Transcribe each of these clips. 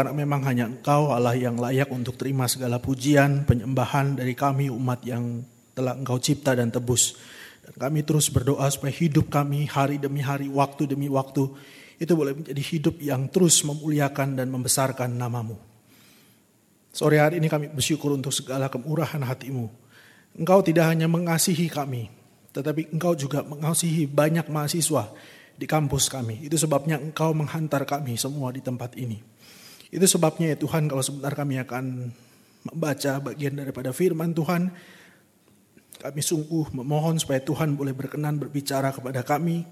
karena memang hanya Engkau Allah yang layak untuk terima segala pujian, penyembahan dari kami umat yang telah Engkau cipta dan tebus. Dan kami terus berdoa supaya hidup kami hari demi hari, waktu demi waktu, itu boleh menjadi hidup yang terus memuliakan dan membesarkan namamu. Sore hari ini kami bersyukur untuk segala kemurahan hatimu. Engkau tidak hanya mengasihi kami, tetapi engkau juga mengasihi banyak mahasiswa di kampus kami. Itu sebabnya engkau menghantar kami semua di tempat ini. Itu sebabnya ya Tuhan kalau sebentar kami akan membaca bagian daripada firman Tuhan. Kami sungguh memohon supaya Tuhan boleh berkenan berbicara kepada kami.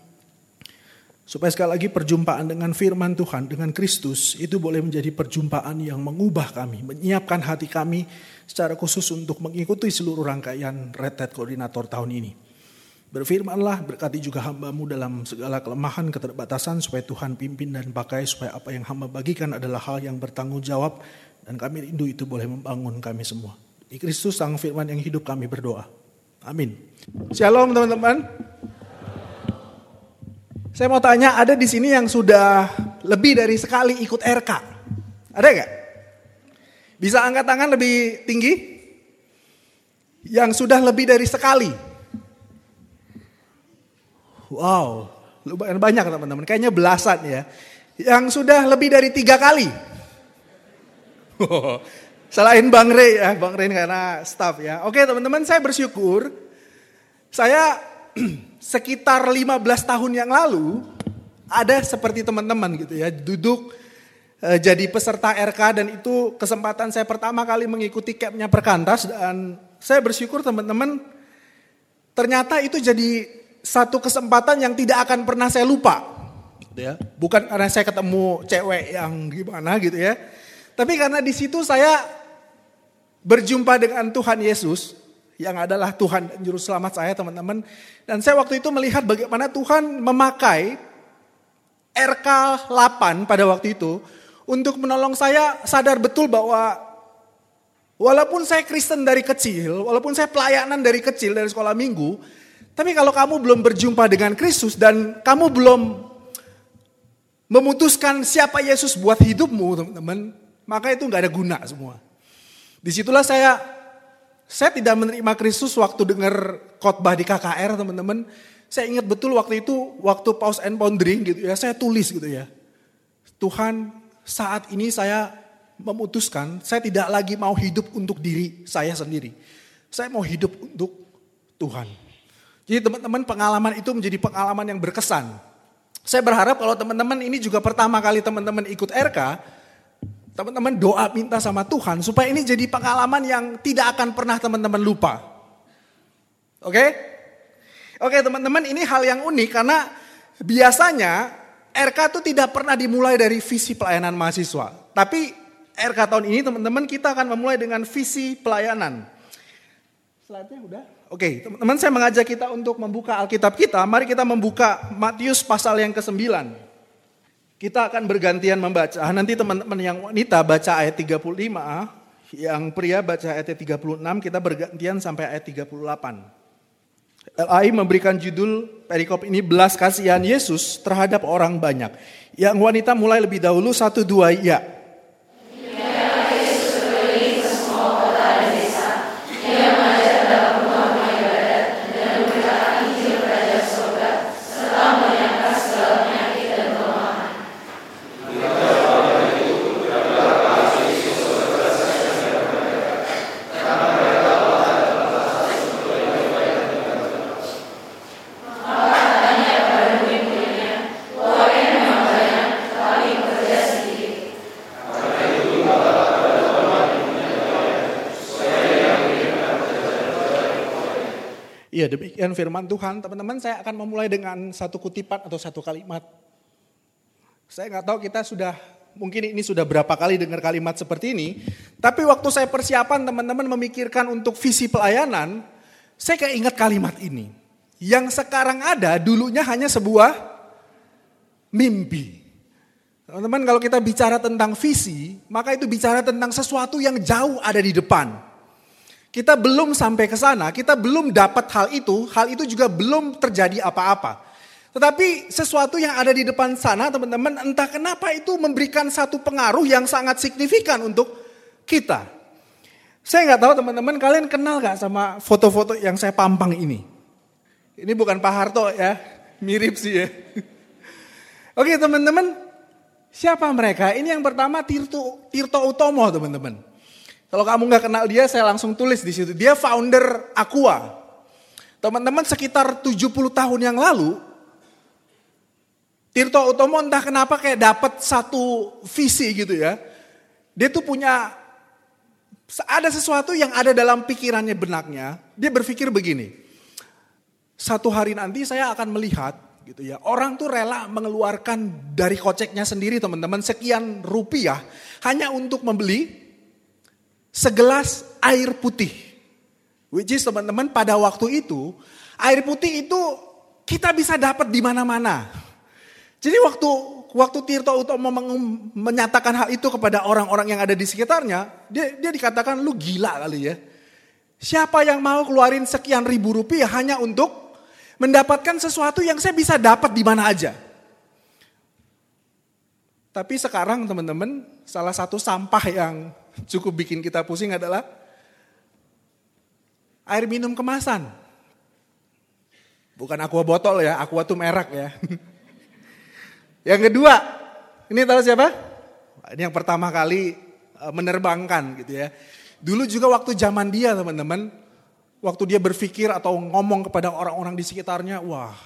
Supaya sekali lagi perjumpaan dengan firman Tuhan, dengan Kristus, itu boleh menjadi perjumpaan yang mengubah kami, menyiapkan hati kami secara khusus untuk mengikuti seluruh rangkaian Red Koordinator tahun ini. Berfirmanlah, berkati juga hambamu dalam segala kelemahan, keterbatasan, supaya Tuhan pimpin dan pakai, supaya apa yang hamba bagikan adalah hal yang bertanggung jawab, dan kami rindu itu boleh membangun kami semua. Di Kristus Sang Firman yang hidup kami berdoa. Amin. Shalom teman-teman. Saya mau tanya, ada di sini yang sudah lebih dari sekali ikut RK? Ada gak? Bisa angkat tangan lebih tinggi? Yang sudah lebih dari sekali? Wow, lumayan banyak teman-teman. Kayaknya belasan ya. Yang sudah lebih dari tiga kali. Selain Bang Rey ya, Bang Rey karena staff ya. Oke teman-teman saya bersyukur. Saya sekitar 15 tahun yang lalu ada seperti teman-teman gitu ya. Duduk e, jadi peserta RK dan itu kesempatan saya pertama kali mengikuti campnya Perkantas. Dan saya bersyukur teman-teman ternyata itu jadi satu kesempatan yang tidak akan pernah saya lupa. Gitu ya. Bukan karena saya ketemu cewek yang gimana gitu ya. Tapi karena di situ saya berjumpa dengan Tuhan Yesus yang adalah Tuhan dan Juru Selamat saya teman-teman. Dan saya waktu itu melihat bagaimana Tuhan memakai RK 8 pada waktu itu untuk menolong saya sadar betul bahwa walaupun saya Kristen dari kecil, walaupun saya pelayanan dari kecil dari sekolah minggu, tapi kalau kamu belum berjumpa dengan Kristus dan kamu belum memutuskan siapa Yesus buat hidupmu, teman-teman, maka itu nggak ada guna semua. Di situlah saya saya tidak menerima Kristus waktu dengar khotbah di KKR, teman-teman. Saya ingat betul waktu itu, waktu pause and pondering gitu ya, saya tulis gitu ya. Tuhan, saat ini saya memutuskan, saya tidak lagi mau hidup untuk diri saya sendiri. Saya mau hidup untuk Tuhan. Jadi teman-teman pengalaman itu menjadi pengalaman yang berkesan. Saya berharap kalau teman-teman ini juga pertama kali teman-teman ikut RK, teman-teman doa minta sama Tuhan supaya ini jadi pengalaman yang tidak akan pernah teman-teman lupa. Oke? Oke teman-teman ini hal yang unik karena biasanya RK itu tidak pernah dimulai dari visi pelayanan mahasiswa. Tapi RK tahun ini teman-teman kita akan memulai dengan visi pelayanan. Slide-nya udah. Oke, teman-teman saya mengajak kita untuk membuka Alkitab kita. Mari kita membuka Matius pasal yang ke-9. Kita akan bergantian membaca. Nanti teman-teman yang wanita baca ayat 35, yang pria baca ayat 36, kita bergantian sampai ayat 38. LAI memberikan judul perikop ini belas kasihan Yesus terhadap orang banyak. Yang wanita mulai lebih dahulu satu dua ya. Demikian firman Tuhan. Teman-teman saya akan memulai dengan satu kutipan atau satu kalimat. Saya nggak tahu kita sudah, mungkin ini sudah berapa kali dengar kalimat seperti ini. Tapi waktu saya persiapan teman-teman memikirkan untuk visi pelayanan, saya kayak ingat kalimat ini. Yang sekarang ada dulunya hanya sebuah mimpi. Teman-teman kalau kita bicara tentang visi, maka itu bicara tentang sesuatu yang jauh ada di depan. Kita belum sampai ke sana, kita belum dapat hal itu, hal itu juga belum terjadi apa-apa. Tetapi sesuatu yang ada di depan sana teman-teman entah kenapa itu memberikan satu pengaruh yang sangat signifikan untuk kita. Saya nggak tahu teman-teman kalian kenal gak sama foto-foto yang saya pampang ini. Ini bukan Pak Harto ya, mirip sih ya. Oke teman-teman, siapa mereka? Ini yang pertama Tirto, Tirto Utomo teman-teman. Kalau kamu nggak kenal dia, saya langsung tulis di situ. Dia founder Aqua. Teman-teman sekitar 70 tahun yang lalu, Tirto Utomo entah kenapa kayak dapat satu visi gitu ya. Dia tuh punya ada sesuatu yang ada dalam pikirannya benaknya. Dia berpikir begini. Satu hari nanti saya akan melihat gitu ya. Orang tuh rela mengeluarkan dari koceknya sendiri teman-teman sekian rupiah hanya untuk membeli segelas air putih. Which is teman-teman pada waktu itu, air putih itu kita bisa dapat di mana-mana. Jadi waktu waktu Tirto Utomo menyatakan hal itu kepada orang-orang yang ada di sekitarnya, dia, dia dikatakan lu gila kali ya. Siapa yang mau keluarin sekian ribu rupiah hanya untuk mendapatkan sesuatu yang saya bisa dapat di mana aja. Tapi sekarang teman-teman, salah satu sampah yang cukup bikin kita pusing adalah air minum kemasan. Bukan aqua botol ya, aqua tuh merek ya. yang kedua, ini tahu siapa? Ini yang pertama kali e, menerbangkan gitu ya. Dulu juga waktu zaman dia teman-teman, waktu dia berpikir atau ngomong kepada orang-orang di sekitarnya, wah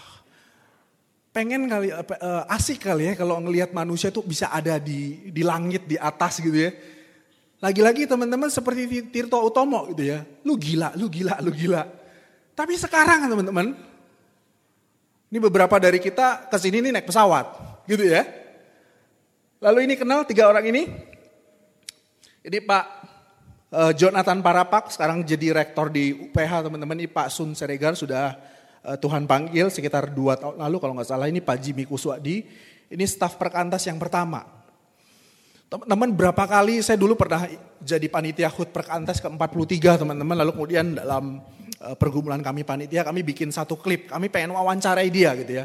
pengen kali e, asik kali ya kalau ngelihat manusia tuh bisa ada di di langit di atas gitu ya. Lagi-lagi teman-teman seperti Tirto Utomo gitu ya. Lu gila, lu gila, lu gila. Tapi sekarang teman-teman, ini beberapa dari kita ke sini nih naik pesawat, gitu ya. Lalu ini kenal tiga orang ini. Ini Pak uh, Jonathan Parapak, sekarang jadi rektor di UPH teman-teman. Ini Pak Sun Seregar sudah uh, Tuhan panggil sekitar dua tahun lalu kalau nggak salah. Ini Pak Jimmy Kuswadi, ini staf perkantas yang pertama. Teman-teman berapa kali saya dulu pernah jadi panitia HUT Perkantas ke-43 teman-teman. Lalu kemudian dalam uh, pergumulan kami panitia kami bikin satu klip. Kami pengen wawancarai dia gitu ya.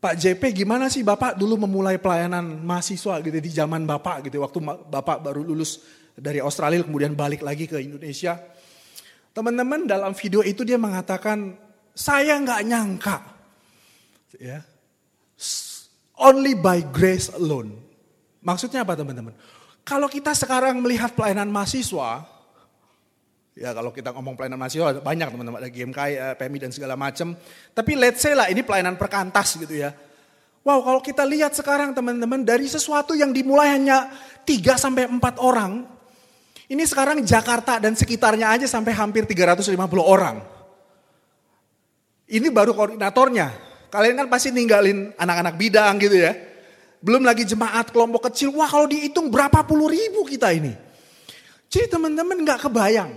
Pak JP gimana sih Bapak dulu memulai pelayanan mahasiswa gitu di zaman Bapak gitu. Waktu Bapak baru lulus dari Australia kemudian balik lagi ke Indonesia. Teman-teman dalam video itu dia mengatakan saya nggak nyangka. Ya, only by grace alone Maksudnya apa teman-teman? Kalau kita sekarang melihat pelayanan mahasiswa, ya kalau kita ngomong pelayanan mahasiswa banyak teman-teman, ada GMK, eh, PMI dan segala macam. Tapi let's say lah ini pelayanan perkantas gitu ya. Wow kalau kita lihat sekarang teman-teman dari sesuatu yang dimulai hanya 3 sampai 4 orang, ini sekarang Jakarta dan sekitarnya aja sampai hampir 350 orang. Ini baru koordinatornya. Kalian kan pasti ninggalin anak-anak bidang gitu ya. Belum lagi jemaat kelompok kecil. Wah kalau dihitung berapa puluh ribu kita ini. Jadi teman-teman gak kebayang.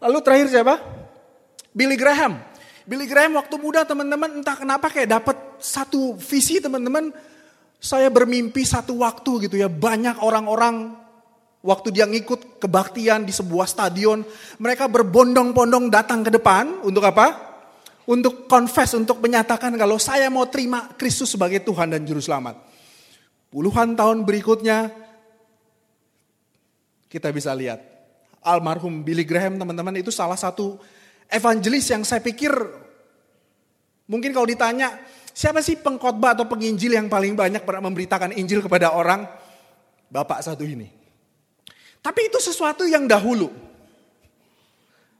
Lalu terakhir siapa? Billy Graham. Billy Graham waktu muda teman-teman entah kenapa kayak dapat satu visi teman-teman. Saya bermimpi satu waktu gitu ya. Banyak orang-orang waktu dia ngikut kebaktian di sebuah stadion. Mereka berbondong-bondong datang ke depan untuk apa? Untuk confess, untuk menyatakan kalau saya mau terima Kristus sebagai Tuhan dan Juru Selamat. Puluhan tahun berikutnya kita bisa lihat almarhum Billy Graham teman-teman itu salah satu evangelis yang saya pikir mungkin kalau ditanya siapa sih pengkhotbah atau penginjil yang paling banyak pernah memberitakan Injil kepada orang? Bapak satu ini. Tapi itu sesuatu yang dahulu.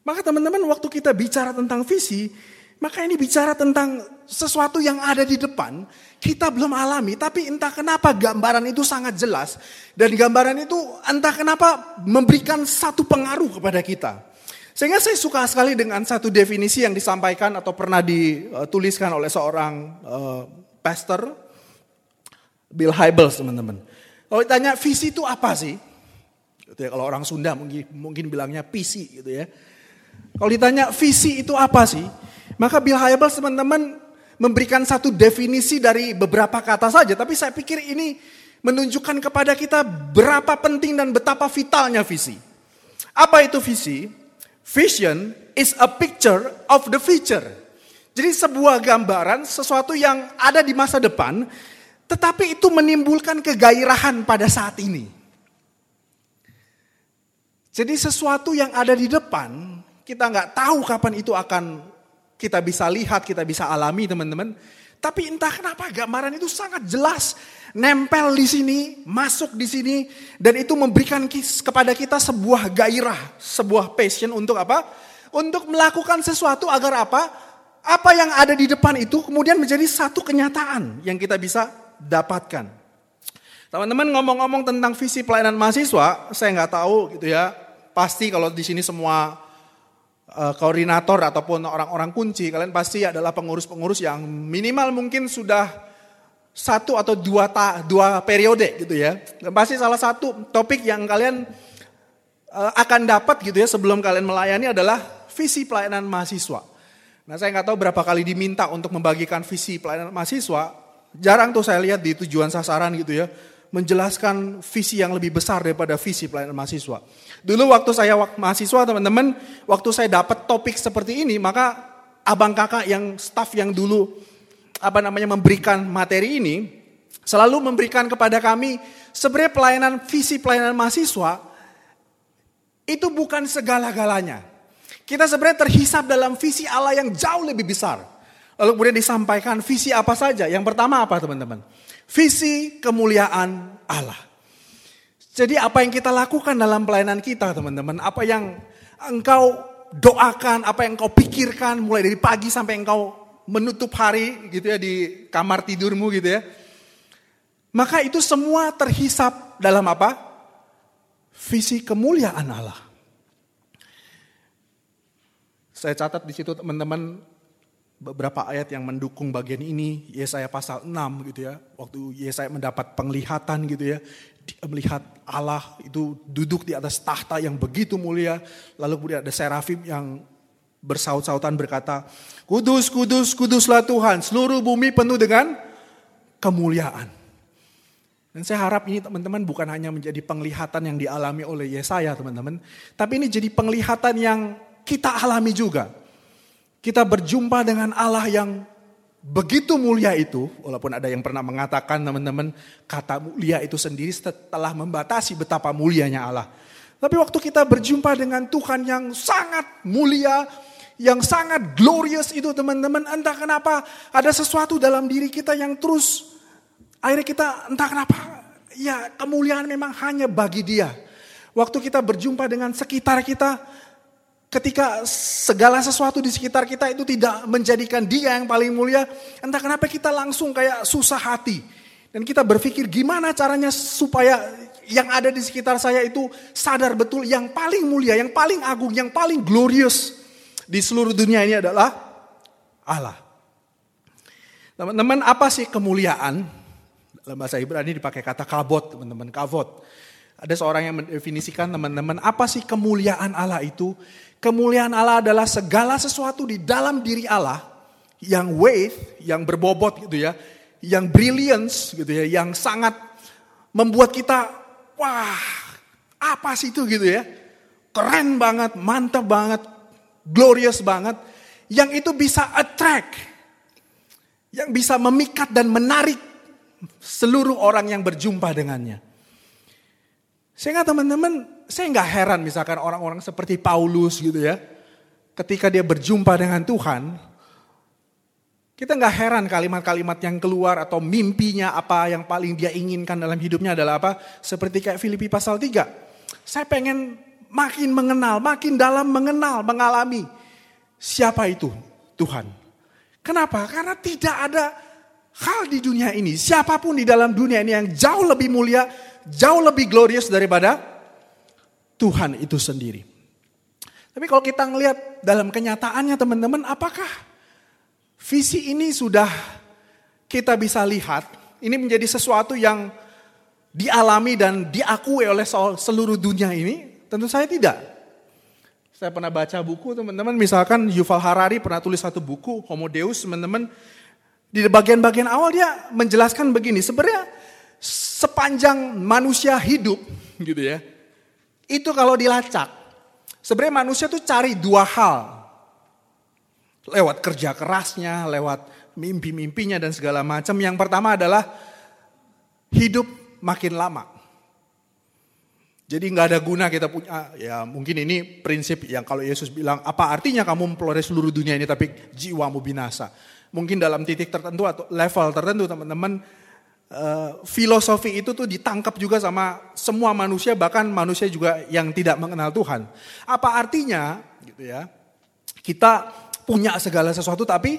Maka teman-teman waktu kita bicara tentang visi, maka ini bicara tentang sesuatu yang ada di depan, kita belum alami, tapi entah kenapa gambaran itu sangat jelas. Dan gambaran itu entah kenapa memberikan satu pengaruh kepada kita. Sehingga saya suka sekali dengan satu definisi yang disampaikan atau pernah dituliskan oleh seorang uh, pastor, Bill Hybels teman-teman. Kalau ditanya visi itu apa sih? Gitu ya, kalau orang Sunda mungkin, mungkin bilangnya visi gitu ya. Kalau ditanya visi itu apa sih? Maka Bill Hybels teman-teman memberikan satu definisi dari beberapa kata saja. Tapi saya pikir ini menunjukkan kepada kita berapa penting dan betapa vitalnya visi. Apa itu visi? Vision is a picture of the future. Jadi sebuah gambaran sesuatu yang ada di masa depan, tetapi itu menimbulkan kegairahan pada saat ini. Jadi sesuatu yang ada di depan, kita nggak tahu kapan itu akan kita bisa lihat, kita bisa alami teman-teman. Tapi entah kenapa gambaran itu sangat jelas, nempel di sini, masuk di sini, dan itu memberikan kepada kita sebuah gairah, sebuah passion untuk apa? Untuk melakukan sesuatu agar apa? apa yang ada di depan itu kemudian menjadi satu kenyataan yang kita bisa dapatkan. Teman-teman ngomong-ngomong tentang visi pelayanan mahasiswa, saya nggak tahu gitu ya. Pasti kalau di sini semua koordinator ataupun orang-orang kunci, kalian pasti adalah pengurus-pengurus yang minimal mungkin sudah satu atau dua ta, dua periode gitu ya. Pasti salah satu topik yang kalian uh, akan dapat gitu ya sebelum kalian melayani adalah visi pelayanan mahasiswa. Nah saya nggak tahu berapa kali diminta untuk membagikan visi pelayanan mahasiswa. Jarang tuh saya lihat di tujuan sasaran gitu ya. Menjelaskan visi yang lebih besar daripada visi pelayanan mahasiswa. Dulu waktu saya mahasiswa teman-teman, waktu saya dapat topik seperti ini, maka abang kakak yang staff yang dulu apa namanya memberikan materi ini, selalu memberikan kepada kami sebenarnya pelayanan visi pelayanan mahasiswa itu bukan segala-galanya. Kita sebenarnya terhisap dalam visi Allah yang jauh lebih besar. Lalu kemudian disampaikan visi apa saja. Yang pertama apa teman-teman? Visi kemuliaan Allah. Jadi apa yang kita lakukan dalam pelayanan kita teman-teman. Apa yang engkau doakan, apa yang engkau pikirkan mulai dari pagi sampai engkau menutup hari gitu ya di kamar tidurmu gitu ya. Maka itu semua terhisap dalam apa? Visi kemuliaan Allah. Saya catat di situ teman-teman beberapa ayat yang mendukung bagian ini. Yesaya pasal 6 gitu ya. Waktu Yesaya mendapat penglihatan gitu ya. Melihat Allah itu duduk di atas tahta yang begitu mulia. Lalu kemudian ada serafim yang bersaut-sautan berkata, Kudus, kudus, kuduslah Tuhan. Seluruh bumi penuh dengan kemuliaan. Dan saya harap ini teman-teman bukan hanya menjadi penglihatan yang dialami oleh Yesaya teman-teman. Tapi ini jadi penglihatan yang kita alami juga. Kita berjumpa dengan Allah yang begitu mulia itu, walaupun ada yang pernah mengatakan teman-teman, kata mulia itu sendiri setelah membatasi betapa mulianya Allah. Tapi waktu kita berjumpa dengan Tuhan yang sangat mulia, yang sangat glorious itu teman-teman, entah kenapa ada sesuatu dalam diri kita yang terus, akhirnya kita entah kenapa, ya kemuliaan memang hanya bagi dia. Waktu kita berjumpa dengan sekitar kita, ketika segala sesuatu di sekitar kita itu tidak menjadikan dia yang paling mulia, entah kenapa kita langsung kayak susah hati. Dan kita berpikir gimana caranya supaya yang ada di sekitar saya itu sadar betul yang paling mulia, yang paling agung, yang paling glorious di seluruh dunia ini adalah Allah. Teman-teman, apa sih kemuliaan? Dalam bahasa Ibrani dipakai kata kabot, teman-teman, kavot. Ada seorang yang mendefinisikan teman-teman, apa sih kemuliaan Allah itu? Kemuliaan Allah adalah segala sesuatu di dalam diri Allah yang weight, yang berbobot gitu ya, yang brilliance gitu ya, yang sangat membuat kita, wah apa sih itu gitu ya. Keren banget, mantap banget, glorious banget. Yang itu bisa attract, yang bisa memikat dan menarik seluruh orang yang berjumpa dengannya. Sehingga teman-teman, saya nggak heran misalkan orang-orang seperti Paulus gitu ya. Ketika dia berjumpa dengan Tuhan, kita nggak heran kalimat-kalimat yang keluar atau mimpinya apa yang paling dia inginkan dalam hidupnya adalah apa? Seperti kayak Filipi pasal 3. Saya pengen makin mengenal, makin dalam mengenal, mengalami siapa itu Tuhan. Kenapa? Karena tidak ada hal di dunia ini, siapa pun di dalam dunia ini yang jauh lebih mulia jauh lebih glorious daripada Tuhan itu sendiri. Tapi kalau kita ngelihat dalam kenyataannya teman-teman, apakah visi ini sudah kita bisa lihat? Ini menjadi sesuatu yang dialami dan diakui oleh seluruh dunia ini? Tentu saya tidak. Saya pernah baca buku teman-teman, misalkan Yuval Harari pernah tulis satu buku, Homo Deus, teman-teman. Di bagian-bagian awal dia menjelaskan begini, sebenarnya sepanjang manusia hidup gitu ya. Itu kalau dilacak, sebenarnya manusia tuh cari dua hal. Lewat kerja kerasnya, lewat mimpi-mimpinya dan segala macam. Yang pertama adalah hidup makin lama. Jadi nggak ada guna kita punya, ya mungkin ini prinsip yang kalau Yesus bilang, apa artinya kamu memperoleh seluruh dunia ini tapi jiwamu binasa. Mungkin dalam titik tertentu atau level tertentu teman-teman, uh, filosofi itu tuh ditangkap juga sama semua manusia, bahkan manusia juga yang tidak mengenal Tuhan. Apa artinya gitu ya, kita punya segala sesuatu tapi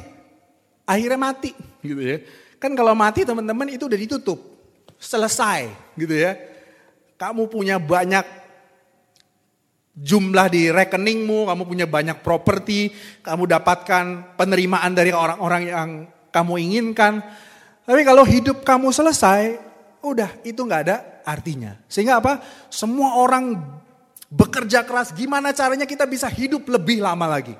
akhirnya mati gitu ya. Kan kalau mati teman-teman itu udah ditutup, selesai gitu ya kamu punya banyak jumlah di rekeningmu, kamu punya banyak properti, kamu dapatkan penerimaan dari orang-orang yang kamu inginkan. Tapi kalau hidup kamu selesai, udah itu nggak ada artinya. Sehingga apa? Semua orang bekerja keras, gimana caranya kita bisa hidup lebih lama lagi.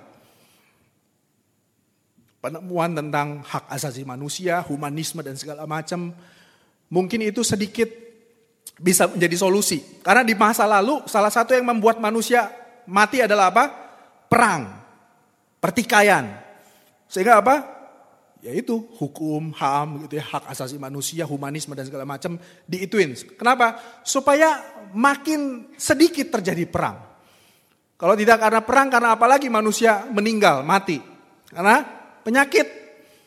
Penemuan tentang hak asasi manusia, humanisme dan segala macam, mungkin itu sedikit bisa menjadi solusi. Karena di masa lalu salah satu yang membuat manusia mati adalah apa? Perang, pertikaian. Sehingga apa? Yaitu hukum, HAM, gitu ya, hak asasi manusia, humanisme dan segala macam diituin. Kenapa? Supaya makin sedikit terjadi perang. Kalau tidak karena perang, karena apalagi manusia meninggal, mati. Karena penyakit.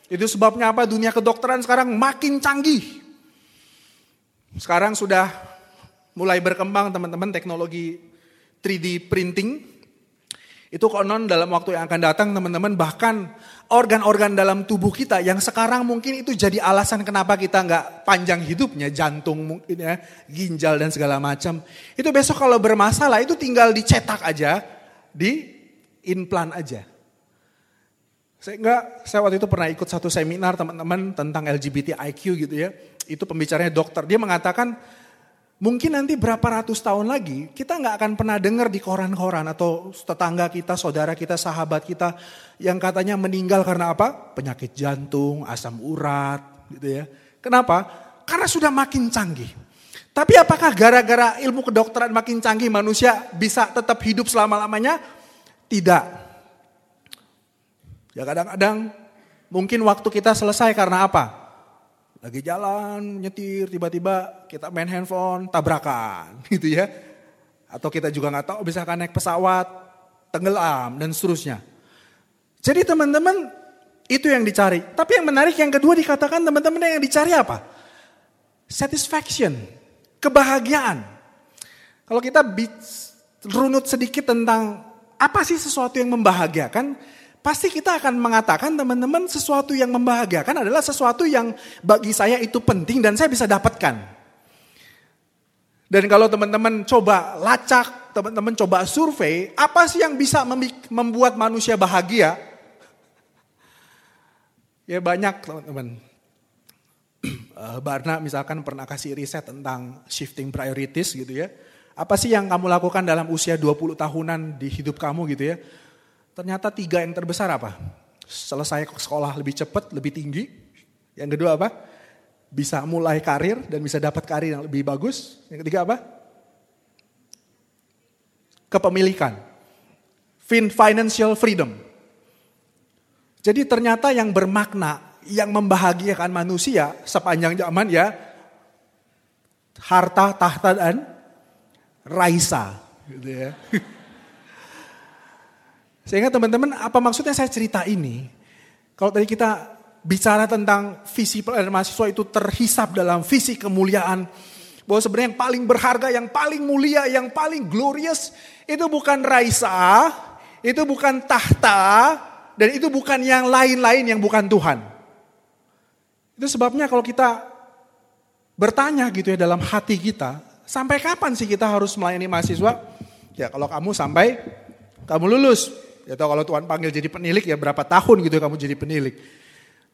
Itu sebabnya apa? Dunia kedokteran sekarang makin canggih. Sekarang sudah mulai berkembang teman-teman teknologi 3D printing. Itu konon dalam waktu yang akan datang teman-teman bahkan organ-organ dalam tubuh kita yang sekarang mungkin itu jadi alasan kenapa kita nggak panjang hidupnya, jantung mungkin ya, ginjal dan segala macam. Itu besok kalau bermasalah itu tinggal dicetak aja, di implan aja. Saya enggak, saya waktu itu pernah ikut satu seminar teman-teman tentang LGBTIQ gitu ya itu pembicaranya dokter. Dia mengatakan mungkin nanti berapa ratus tahun lagi kita nggak akan pernah dengar di koran-koran atau tetangga kita, saudara kita, sahabat kita yang katanya meninggal karena apa? Penyakit jantung, asam urat, gitu ya. Kenapa? Karena sudah makin canggih. Tapi apakah gara-gara ilmu kedokteran makin canggih manusia bisa tetap hidup selama-lamanya? Tidak. Ya kadang-kadang mungkin waktu kita selesai karena apa? Lagi jalan, nyetir, tiba-tiba kita main handphone, tabrakan gitu ya. Atau kita juga nggak tahu misalkan naik pesawat, tenggelam dan seterusnya. Jadi teman-teman itu yang dicari. Tapi yang menarik yang kedua dikatakan teman-teman yang dicari apa? Satisfaction, kebahagiaan. Kalau kita runut sedikit tentang apa sih sesuatu yang membahagiakan, pasti kita akan mengatakan teman-teman sesuatu yang membahagiakan adalah sesuatu yang bagi saya itu penting dan saya bisa dapatkan. Dan kalau teman-teman coba lacak, teman-teman coba survei, apa sih yang bisa membuat manusia bahagia? Ya banyak teman-teman. Eh, Barna misalkan pernah kasih riset tentang shifting priorities gitu ya. Apa sih yang kamu lakukan dalam usia 20 tahunan di hidup kamu gitu ya? Ternyata tiga yang terbesar apa? Selesai sekolah lebih cepat, lebih tinggi. Yang kedua apa? Bisa mulai karir dan bisa dapat karir yang lebih bagus. Yang ketiga apa? Kepemilikan. Financial freedom. Jadi ternyata yang bermakna, yang membahagiakan manusia sepanjang zaman ya harta, tahta dan raisa. Gitu ya. Sehingga teman-teman, apa maksudnya saya cerita ini? Kalau tadi kita bicara tentang visi pelayanan mahasiswa itu terhisap dalam visi kemuliaan. Bahwa sebenarnya yang paling berharga, yang paling mulia, yang paling glorious, itu bukan raisa, itu bukan tahta, dan itu bukan yang lain-lain yang bukan Tuhan. Itu sebabnya kalau kita bertanya gitu ya dalam hati kita, sampai kapan sih kita harus melayani mahasiswa? Ya kalau kamu sampai kamu lulus, Ya tahu kalau Tuhan panggil jadi penilik ya berapa tahun gitu kamu jadi penilik.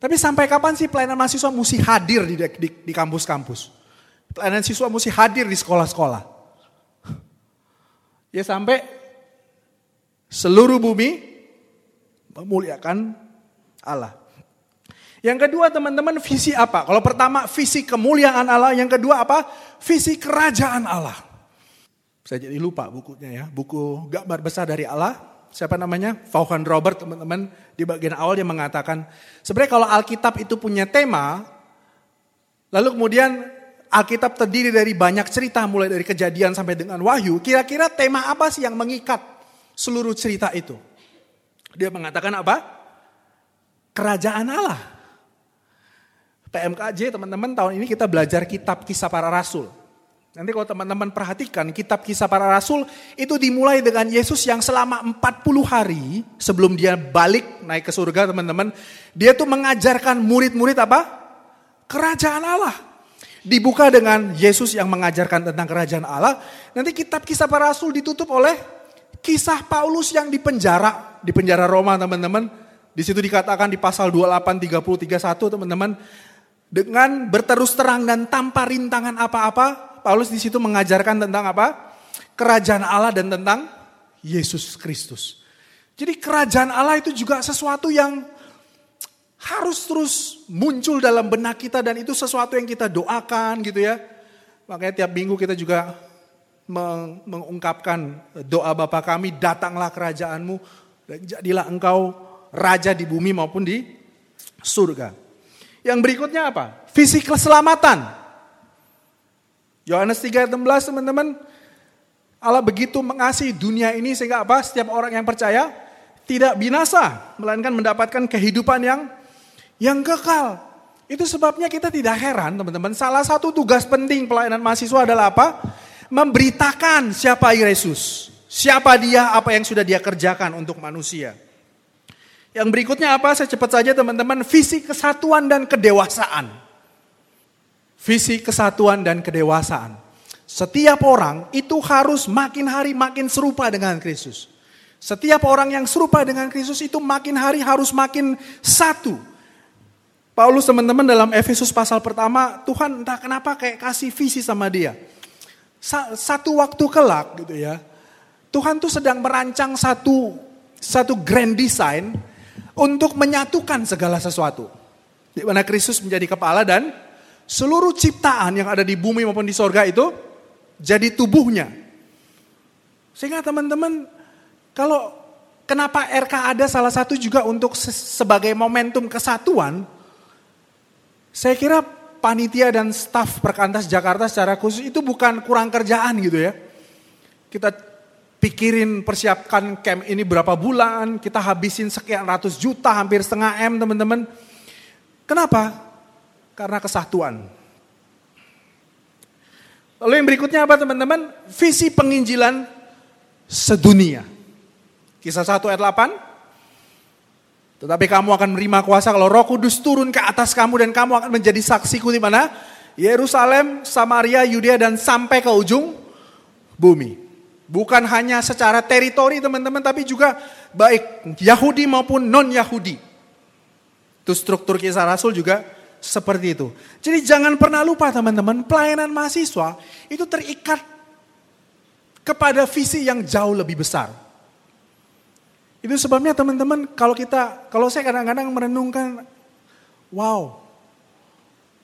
Tapi sampai kapan sih pelayanan mahasiswa mesti hadir di, di, kampus-kampus? Pelayanan siswa mesti hadir di sekolah-sekolah. Ya sampai seluruh bumi memuliakan Allah. Yang kedua teman-teman visi apa? Kalau pertama visi kemuliaan Allah, yang kedua apa? Visi kerajaan Allah. Saya jadi lupa bukunya ya, buku gambar besar dari Allah siapa namanya? Vaughan Robert teman-teman di bagian awal dia mengatakan sebenarnya kalau Alkitab itu punya tema lalu kemudian Alkitab terdiri dari banyak cerita mulai dari kejadian sampai dengan wahyu, kira-kira tema apa sih yang mengikat seluruh cerita itu? Dia mengatakan apa? Kerajaan Allah. PMKJ teman-teman tahun ini kita belajar kitab kisah para rasul. Nanti kalau teman-teman perhatikan kitab kisah para rasul itu dimulai dengan Yesus yang selama 40 hari sebelum dia balik naik ke surga teman-teman. Dia tuh mengajarkan murid-murid apa? Kerajaan Allah. Dibuka dengan Yesus yang mengajarkan tentang kerajaan Allah. Nanti kitab kisah para rasul ditutup oleh kisah Paulus yang di penjara. Di penjara Roma teman-teman. Di situ dikatakan di pasal 28, 30, 31 teman-teman. Dengan berterus terang dan tanpa rintangan apa-apa Paulus di situ mengajarkan tentang apa? Kerajaan Allah dan tentang Yesus Kristus. Jadi kerajaan Allah itu juga sesuatu yang harus terus muncul dalam benak kita dan itu sesuatu yang kita doakan gitu ya. Makanya tiap minggu kita juga mengungkapkan doa Bapa kami, datanglah kerajaanmu dan jadilah engkau raja di bumi maupun di surga. Yang berikutnya apa? Visi keselamatan. Yohanes 3 16 teman-teman. Allah begitu mengasihi dunia ini sehingga apa? Setiap orang yang percaya tidak binasa, melainkan mendapatkan kehidupan yang yang kekal. Itu sebabnya kita tidak heran teman-teman. Salah satu tugas penting pelayanan mahasiswa adalah apa? Memberitakan siapa Yesus. Siapa dia, apa yang sudah dia kerjakan untuk manusia. Yang berikutnya apa? Saya cepat saja teman-teman. Visi kesatuan dan kedewasaan. Visi kesatuan dan kedewasaan. Setiap orang itu harus makin hari makin serupa dengan Kristus. Setiap orang yang serupa dengan Kristus itu makin hari harus makin satu. Paulus teman-teman dalam Efesus pasal pertama, Tuhan entah kenapa kayak kasih visi sama dia. Satu waktu kelak gitu ya. Tuhan tuh sedang merancang satu satu grand design untuk menyatukan segala sesuatu. Di mana Kristus menjadi kepala dan seluruh ciptaan yang ada di bumi maupun di sorga itu jadi tubuhnya. Sehingga teman-teman, kalau kenapa RK ada salah satu juga untuk sebagai momentum kesatuan, saya kira panitia dan staf Perkantas Jakarta secara khusus itu bukan kurang kerjaan gitu ya. Kita pikirin persiapkan camp ini berapa bulan, kita habisin sekian ratus juta, hampir setengah M teman-teman. Kenapa? Karena kesatuan. Lalu yang berikutnya apa teman-teman? Visi penginjilan sedunia. Kisah 1 ayat 8. Tetapi kamu akan menerima kuasa kalau roh kudus turun ke atas kamu dan kamu akan menjadi saksiku di mana? Yerusalem, Samaria, Yudea dan sampai ke ujung bumi. Bukan hanya secara teritori teman-teman tapi juga baik Yahudi maupun non-Yahudi. Itu struktur kisah Rasul juga seperti itu. Jadi jangan pernah lupa teman-teman, pelayanan mahasiswa itu terikat kepada visi yang jauh lebih besar. Itu sebabnya teman-teman kalau kita, kalau saya kadang-kadang merenungkan, wow,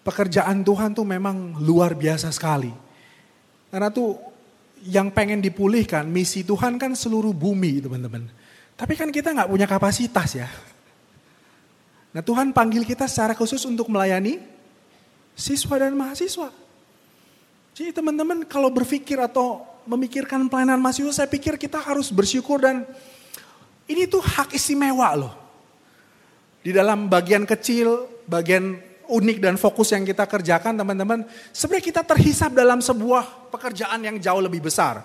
pekerjaan Tuhan tuh memang luar biasa sekali. Karena tuh yang pengen dipulihkan, misi Tuhan kan seluruh bumi teman-teman. Tapi kan kita nggak punya kapasitas ya. Nah Tuhan panggil kita secara khusus untuk melayani siswa dan mahasiswa. Jadi teman-teman kalau berpikir atau memikirkan pelayanan mahasiswa, saya pikir kita harus bersyukur dan ini tuh hak istimewa loh. Di dalam bagian kecil, bagian unik dan fokus yang kita kerjakan teman-teman, sebenarnya kita terhisap dalam sebuah pekerjaan yang jauh lebih besar.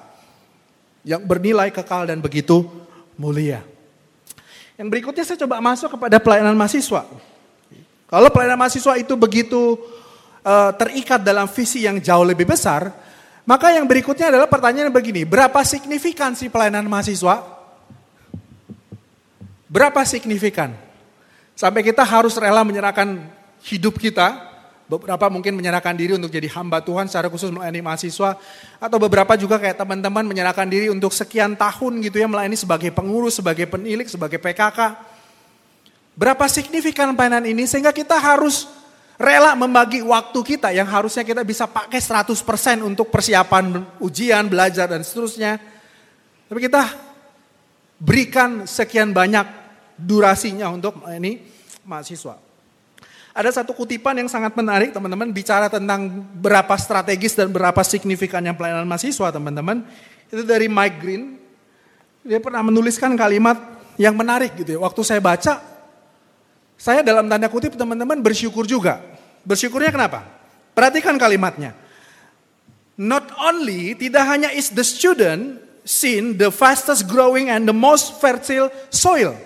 Yang bernilai kekal dan begitu mulia. Yang berikutnya saya coba masuk kepada pelayanan mahasiswa. Kalau pelayanan mahasiswa itu begitu uh, terikat dalam visi yang jauh lebih besar, maka yang berikutnya adalah pertanyaan begini, berapa signifikan si pelayanan mahasiswa? Berapa signifikan? Sampai kita harus rela menyerahkan hidup kita Beberapa mungkin menyerahkan diri untuk jadi hamba Tuhan secara khusus melayani mahasiswa. Atau beberapa juga kayak teman-teman menyerahkan diri untuk sekian tahun gitu ya melayani sebagai pengurus, sebagai penilik, sebagai PKK. Berapa signifikan pelayanan ini sehingga kita harus rela membagi waktu kita yang harusnya kita bisa pakai 100% untuk persiapan ujian, belajar dan seterusnya. Tapi kita berikan sekian banyak durasinya untuk ini mahasiswa. Ada satu kutipan yang sangat menarik teman-teman bicara tentang berapa strategis dan berapa signifikannya pelayanan mahasiswa teman-teman. Itu dari Mike Green. Dia pernah menuliskan kalimat yang menarik gitu ya. Waktu saya baca, saya dalam tanda kutip teman-teman bersyukur juga. Bersyukurnya kenapa? Perhatikan kalimatnya. Not only tidak hanya is the student seen the fastest growing and the most fertile soil.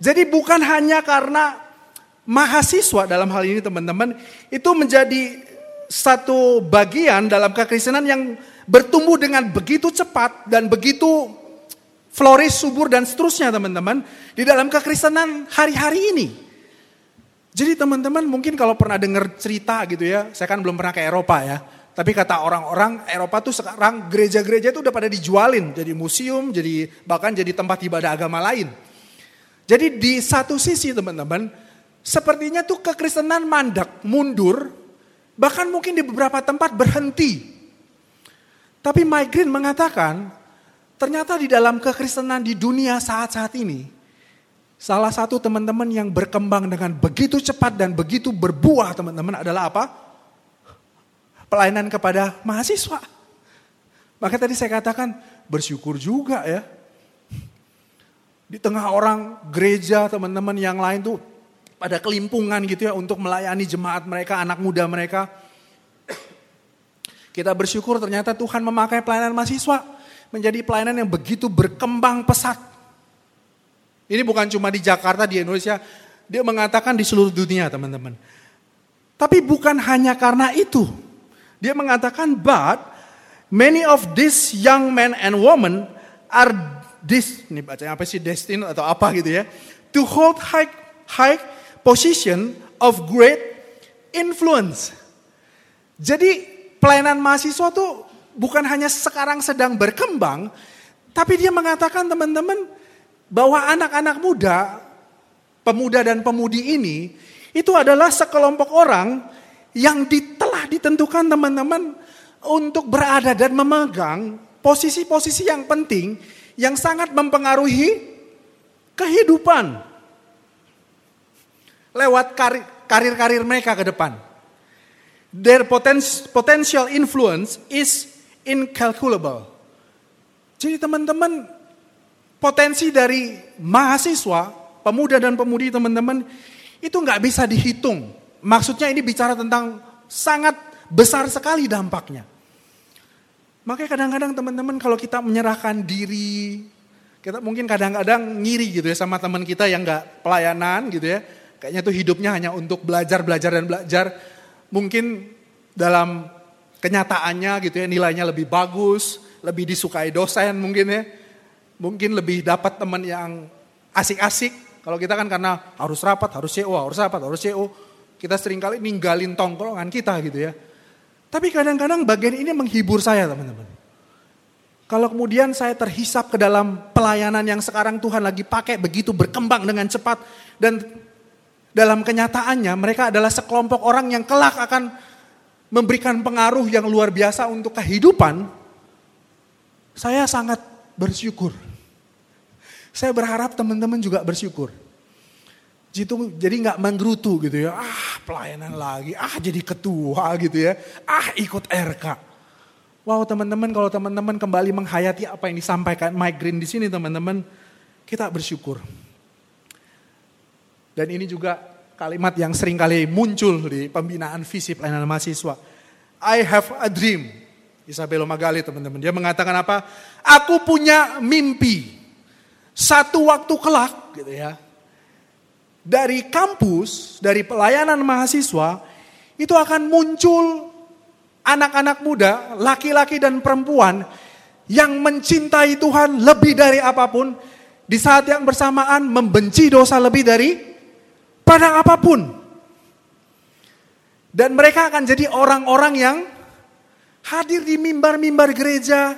Jadi bukan hanya karena mahasiswa dalam hal ini teman-teman itu menjadi satu bagian dalam kekristenan yang bertumbuh dengan begitu cepat dan begitu flourish, subur dan seterusnya teman-teman di dalam kekristenan hari-hari ini. Jadi teman-teman mungkin kalau pernah dengar cerita gitu ya, saya kan belum pernah ke Eropa ya. Tapi kata orang-orang Eropa tuh sekarang gereja-gereja itu udah pada dijualin jadi museum, jadi bahkan jadi tempat ibadah agama lain. Jadi di satu sisi teman-teman, Sepertinya tuh kekristenan mandek, mundur, bahkan mungkin di beberapa tempat berhenti. Tapi Mike Green mengatakan, ternyata di dalam kekristenan di dunia saat-saat ini, salah satu teman-teman yang berkembang dengan begitu cepat dan begitu berbuah teman-teman adalah apa? Pelayanan kepada mahasiswa. Maka tadi saya katakan bersyukur juga ya. Di tengah orang gereja teman-teman yang lain tuh pada kelimpungan gitu ya untuk melayani jemaat mereka, anak muda mereka. Kita bersyukur ternyata Tuhan memakai pelayanan mahasiswa menjadi pelayanan yang begitu berkembang pesat. Ini bukan cuma di Jakarta, di Indonesia, dia mengatakan di seluruh dunia teman-teman. Tapi bukan hanya karena itu. Dia mengatakan, but many of these young men and women are this, ini bacanya apa sih, destined atau apa gitu ya, to hold high, high position of great influence. Jadi pelayanan mahasiswa tuh bukan hanya sekarang sedang berkembang, tapi dia mengatakan teman-teman bahwa anak-anak muda, pemuda dan pemudi ini itu adalah sekelompok orang yang telah ditentukan teman-teman untuk berada dan memegang posisi-posisi yang penting yang sangat mempengaruhi kehidupan lewat karir-karir mereka ke depan. Their potential influence is incalculable. Jadi teman-teman, potensi dari mahasiswa, pemuda dan pemudi teman-teman, itu nggak bisa dihitung. Maksudnya ini bicara tentang sangat besar sekali dampaknya. Makanya kadang-kadang teman-teman kalau kita menyerahkan diri, kita mungkin kadang-kadang ngiri gitu ya sama teman kita yang nggak pelayanan gitu ya Kayaknya tuh hidupnya hanya untuk belajar, belajar, dan belajar. Mungkin dalam kenyataannya gitu ya nilainya lebih bagus, lebih disukai dosen mungkin ya. Mungkin lebih dapat teman yang asik-asik. Kalau kita kan karena harus rapat, harus CO, harus rapat, harus CO. Kita sering kali ninggalin tongkrongan kita gitu ya. Tapi kadang-kadang bagian ini menghibur saya teman-teman. Kalau kemudian saya terhisap ke dalam pelayanan yang sekarang Tuhan lagi pakai begitu berkembang dengan cepat dan dalam kenyataannya mereka adalah sekelompok orang yang kelak akan memberikan pengaruh yang luar biasa untuk kehidupan, saya sangat bersyukur. Saya berharap teman-teman juga bersyukur. Jitu, jadi nggak menggerutu gitu ya, ah pelayanan lagi, ah jadi ketua gitu ya, ah ikut RK. Wow teman-teman kalau teman-teman kembali menghayati apa yang disampaikan Mike Green di sini teman-teman, kita bersyukur. Dan ini juga kalimat yang sering kali muncul di pembinaan visi pelayanan mahasiswa. I have a dream. Isabella Magali teman-teman. Dia mengatakan apa? Aku punya mimpi. Satu waktu kelak gitu ya. Dari kampus, dari pelayanan mahasiswa, itu akan muncul anak-anak muda, laki-laki dan perempuan yang mencintai Tuhan lebih dari apa pun, di saat yang bersamaan membenci dosa lebih dari pada apa pun. Dan mereka akan jadi orang-orang yang hadir di mimbar-mimbar gereja.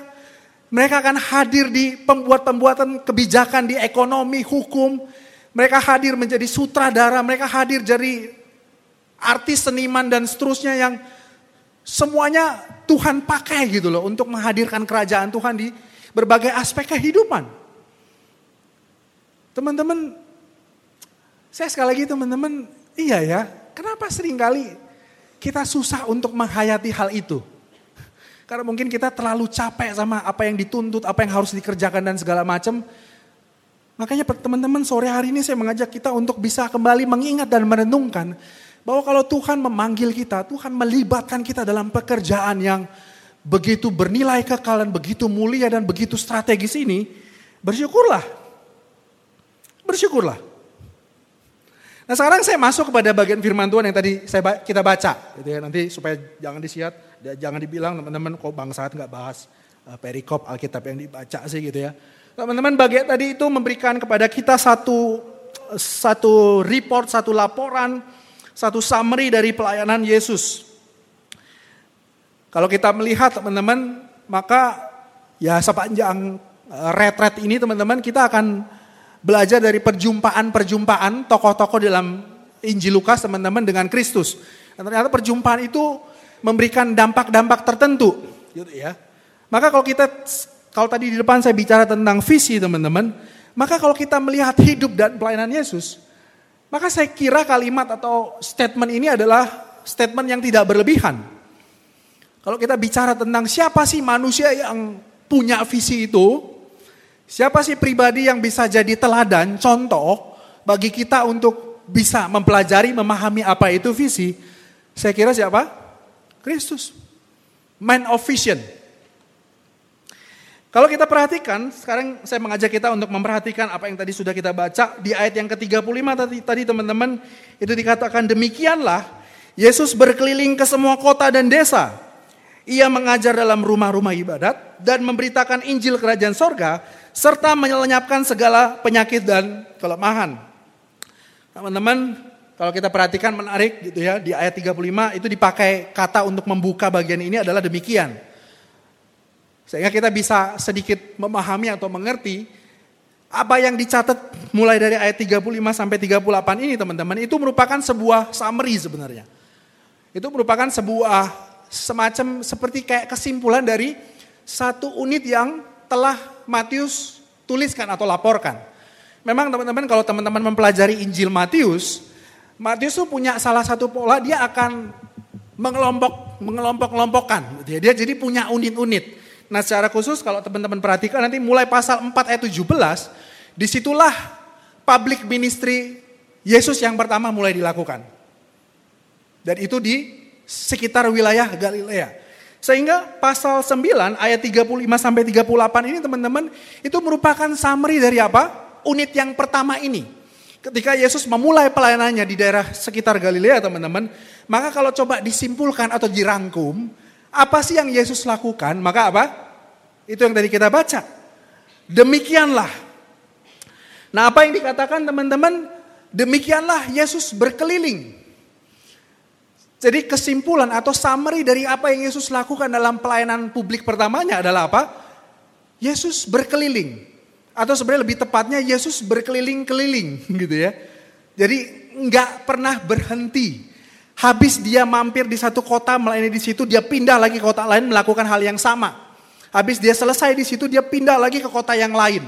Mereka akan hadir di pembuat-pembuatan kebijakan di ekonomi, hukum. Mereka hadir menjadi sutradara, mereka hadir jadi artis, seniman dan seterusnya yang semuanya Tuhan pakai gitu loh untuk menghadirkan kerajaan Tuhan di berbagai aspek kehidupan. Teman-teman, saya sekali lagi teman-teman, iya ya, kenapa sering kali kita susah untuk menghayati hal itu? Karena mungkin kita terlalu capek sama apa yang dituntut, apa yang harus dikerjakan dan segala macam. Makanya teman-teman sore hari ini saya mengajak kita untuk bisa kembali mengingat dan merenungkan bahwa kalau Tuhan memanggil kita, Tuhan melibatkan kita dalam pekerjaan yang begitu bernilai kekal dan begitu mulia dan begitu strategis ini, bersyukurlah. Bersyukurlah. Nah sekarang saya masuk kepada bagian firman Tuhan yang tadi saya kita baca, gitu ya. Nanti supaya jangan disiat, jangan dibilang teman-teman kok bangsat nggak bahas uh, perikop Alkitab yang dibaca sih gitu ya. Teman-teman bagian tadi itu memberikan kepada kita satu satu report, satu laporan, satu summary dari pelayanan Yesus. Kalau kita melihat teman-teman, maka ya sepanjang uh, retret ini teman-teman kita akan belajar dari perjumpaan-perjumpaan tokoh-tokoh dalam Injil Lukas teman-teman dengan Kristus. Dan ternyata perjumpaan itu memberikan dampak-dampak tertentu, gitu ya. Maka kalau kita kalau tadi di depan saya bicara tentang visi teman-teman, maka kalau kita melihat hidup dan pelayanan Yesus, maka saya kira kalimat atau statement ini adalah statement yang tidak berlebihan. Kalau kita bicara tentang siapa sih manusia yang punya visi itu, Siapa sih pribadi yang bisa jadi teladan, contoh bagi kita untuk bisa mempelajari, memahami apa itu visi? Saya kira siapa? Kristus. Man of vision. Kalau kita perhatikan, sekarang saya mengajak kita untuk memperhatikan apa yang tadi sudah kita baca di ayat yang ke-35 tadi, tadi teman-teman, itu dikatakan demikianlah Yesus berkeliling ke semua kota dan desa. Ia mengajar dalam rumah-rumah ibadat dan memberitakan Injil kerajaan sorga serta melenyapkan segala penyakit dan kelemahan. Teman-teman, kalau kita perhatikan menarik gitu ya, di ayat 35 itu dipakai kata untuk membuka bagian ini adalah demikian. Sehingga kita bisa sedikit memahami atau mengerti apa yang dicatat mulai dari ayat 35 sampai 38 ini teman-teman, itu merupakan sebuah summary sebenarnya. Itu merupakan sebuah semacam seperti kayak kesimpulan dari satu unit yang telah Matius tuliskan atau laporkan. Memang teman-teman kalau teman-teman mempelajari Injil Matius, Matius itu punya salah satu pola dia akan mengelompok mengelompok-kelompokkan. Dia, dia jadi punya unit-unit. Nah secara khusus kalau teman-teman perhatikan nanti mulai pasal 4 ayat 17, di situlah public ministry Yesus yang pertama mulai dilakukan. Dan itu di sekitar wilayah Galilea. Sehingga pasal 9 ayat 35 sampai 38 ini teman-teman itu merupakan summary dari apa? Unit yang pertama ini. Ketika Yesus memulai pelayanannya di daerah sekitar Galilea teman-teman, maka kalau coba disimpulkan atau dirangkum, apa sih yang Yesus lakukan? Maka apa? Itu yang tadi kita baca. Demikianlah. Nah apa yang dikatakan teman-teman? Demikianlah Yesus berkeliling jadi kesimpulan atau summary dari apa yang Yesus lakukan dalam pelayanan publik pertamanya adalah apa? Yesus berkeliling. Atau sebenarnya lebih tepatnya Yesus berkeliling-keliling gitu ya. Jadi nggak pernah berhenti. Habis dia mampir di satu kota melayani di situ, dia pindah lagi ke kota lain melakukan hal yang sama. Habis dia selesai di situ, dia pindah lagi ke kota yang lain.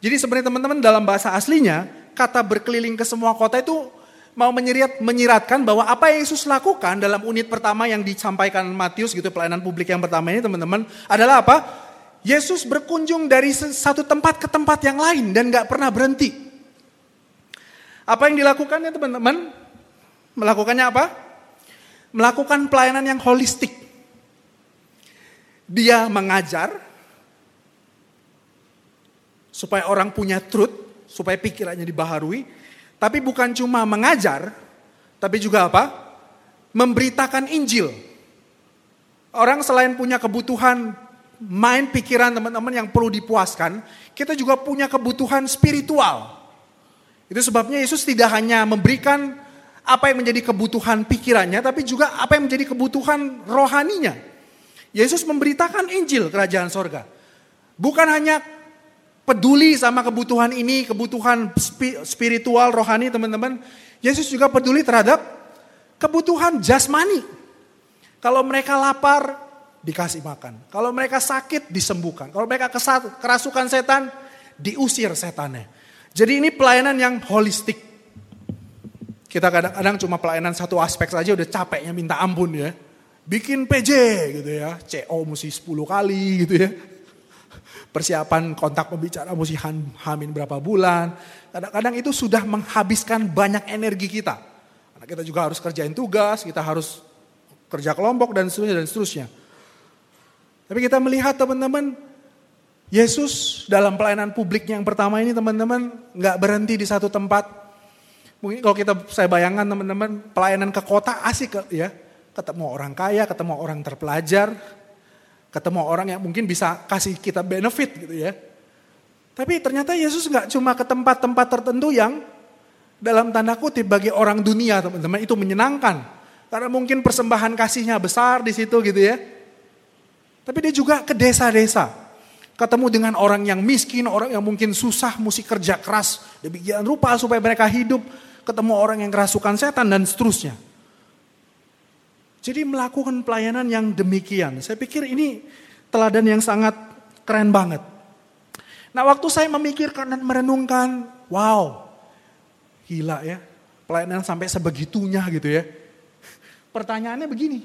Jadi sebenarnya teman-teman dalam bahasa aslinya, kata berkeliling ke semua kota itu mau menyirat, menyiratkan bahwa apa yang Yesus lakukan dalam unit pertama yang disampaikan Matius gitu pelayanan publik yang pertama ini teman-teman adalah apa? Yesus berkunjung dari satu tempat ke tempat yang lain dan gak pernah berhenti. Apa yang dilakukannya teman-teman? Melakukannya apa? Melakukan pelayanan yang holistik. Dia mengajar supaya orang punya truth, supaya pikirannya dibaharui, tapi bukan cuma mengajar, tapi juga apa? Memberitakan Injil. Orang selain punya kebutuhan main pikiran teman-teman yang perlu dipuaskan, kita juga punya kebutuhan spiritual. Itu sebabnya Yesus tidak hanya memberikan apa yang menjadi kebutuhan pikirannya, tapi juga apa yang menjadi kebutuhan rohaninya. Yesus memberitakan Injil kerajaan sorga. Bukan hanya peduli sama kebutuhan ini, kebutuhan spiritual, rohani teman-teman. Yesus juga peduli terhadap kebutuhan jasmani. Kalau mereka lapar, dikasih makan. Kalau mereka sakit, disembuhkan. Kalau mereka kerasukan setan, diusir setannya. Jadi ini pelayanan yang holistik. Kita kadang-kadang cuma pelayanan satu aspek saja udah capeknya minta ampun ya. Bikin PJ gitu ya, CO mesti 10 kali gitu ya. Persiapan kontak pembicara mesti hamin berapa bulan. Kadang-kadang itu sudah menghabiskan banyak energi kita. Karena kita juga harus kerjain tugas, kita harus kerja kelompok dan seterusnya dan seterusnya. Tapi kita melihat teman-teman, Yesus dalam pelayanan publik yang pertama ini teman-teman nggak berhenti di satu tempat. Mungkin kalau kita saya bayangkan teman-teman pelayanan ke kota asik ya. Ketemu orang kaya, ketemu orang terpelajar, ketemu orang yang mungkin bisa kasih kita benefit gitu ya. Tapi ternyata Yesus nggak cuma ke tempat-tempat tertentu yang dalam tanda kutip bagi orang dunia teman-teman itu menyenangkan. Karena mungkin persembahan kasihnya besar di situ gitu ya. Tapi dia juga ke desa-desa ketemu dengan orang yang miskin, orang yang mungkin susah, mesti kerja keras, demikian rupa supaya mereka hidup, ketemu orang yang kerasukan setan dan seterusnya. Jadi melakukan pelayanan yang demikian, saya pikir ini teladan yang sangat keren banget. Nah waktu saya memikirkan dan merenungkan, wow, gila ya, pelayanan sampai sebegitunya gitu ya. Pertanyaannya begini,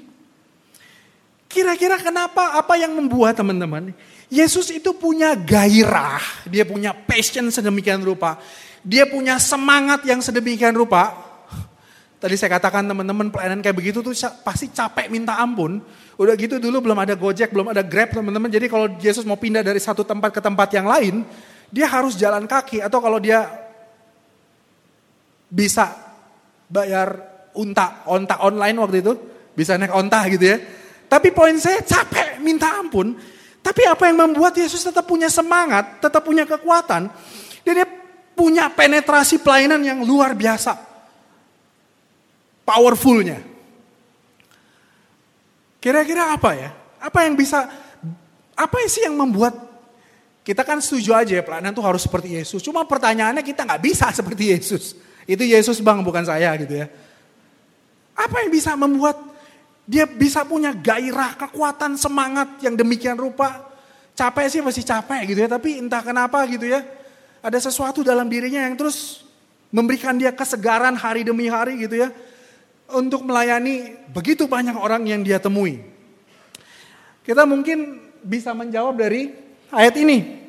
kira-kira kenapa, apa yang membuat teman-teman Yesus itu punya gairah, dia punya passion sedemikian rupa, dia punya semangat yang sedemikian rupa. Tadi saya katakan teman-teman pelayanan kayak begitu tuh pasti capek minta ampun. Udah gitu dulu belum ada Gojek, belum ada Grab teman-teman. Jadi kalau Yesus mau pindah dari satu tempat ke tempat yang lain, dia harus jalan kaki atau kalau dia bisa bayar unta, onta online waktu itu, bisa naik onta gitu ya. Tapi poin saya capek minta ampun, tapi apa yang membuat Yesus tetap punya semangat, tetap punya kekuatan, dan dia punya penetrasi pelayanan yang luar biasa. Powerfulnya. Kira-kira apa ya? Apa yang bisa, apa sih yang membuat kita kan setuju aja ya pelayanan itu harus seperti Yesus. Cuma pertanyaannya kita nggak bisa seperti Yesus. Itu Yesus bang, bukan saya gitu ya. Apa yang bisa membuat dia bisa punya gairah, kekuatan, semangat yang demikian rupa. Capek sih masih capek gitu ya, tapi entah kenapa gitu ya. Ada sesuatu dalam dirinya yang terus memberikan dia kesegaran hari demi hari gitu ya. Untuk melayani begitu banyak orang yang dia temui. Kita mungkin bisa menjawab dari ayat ini.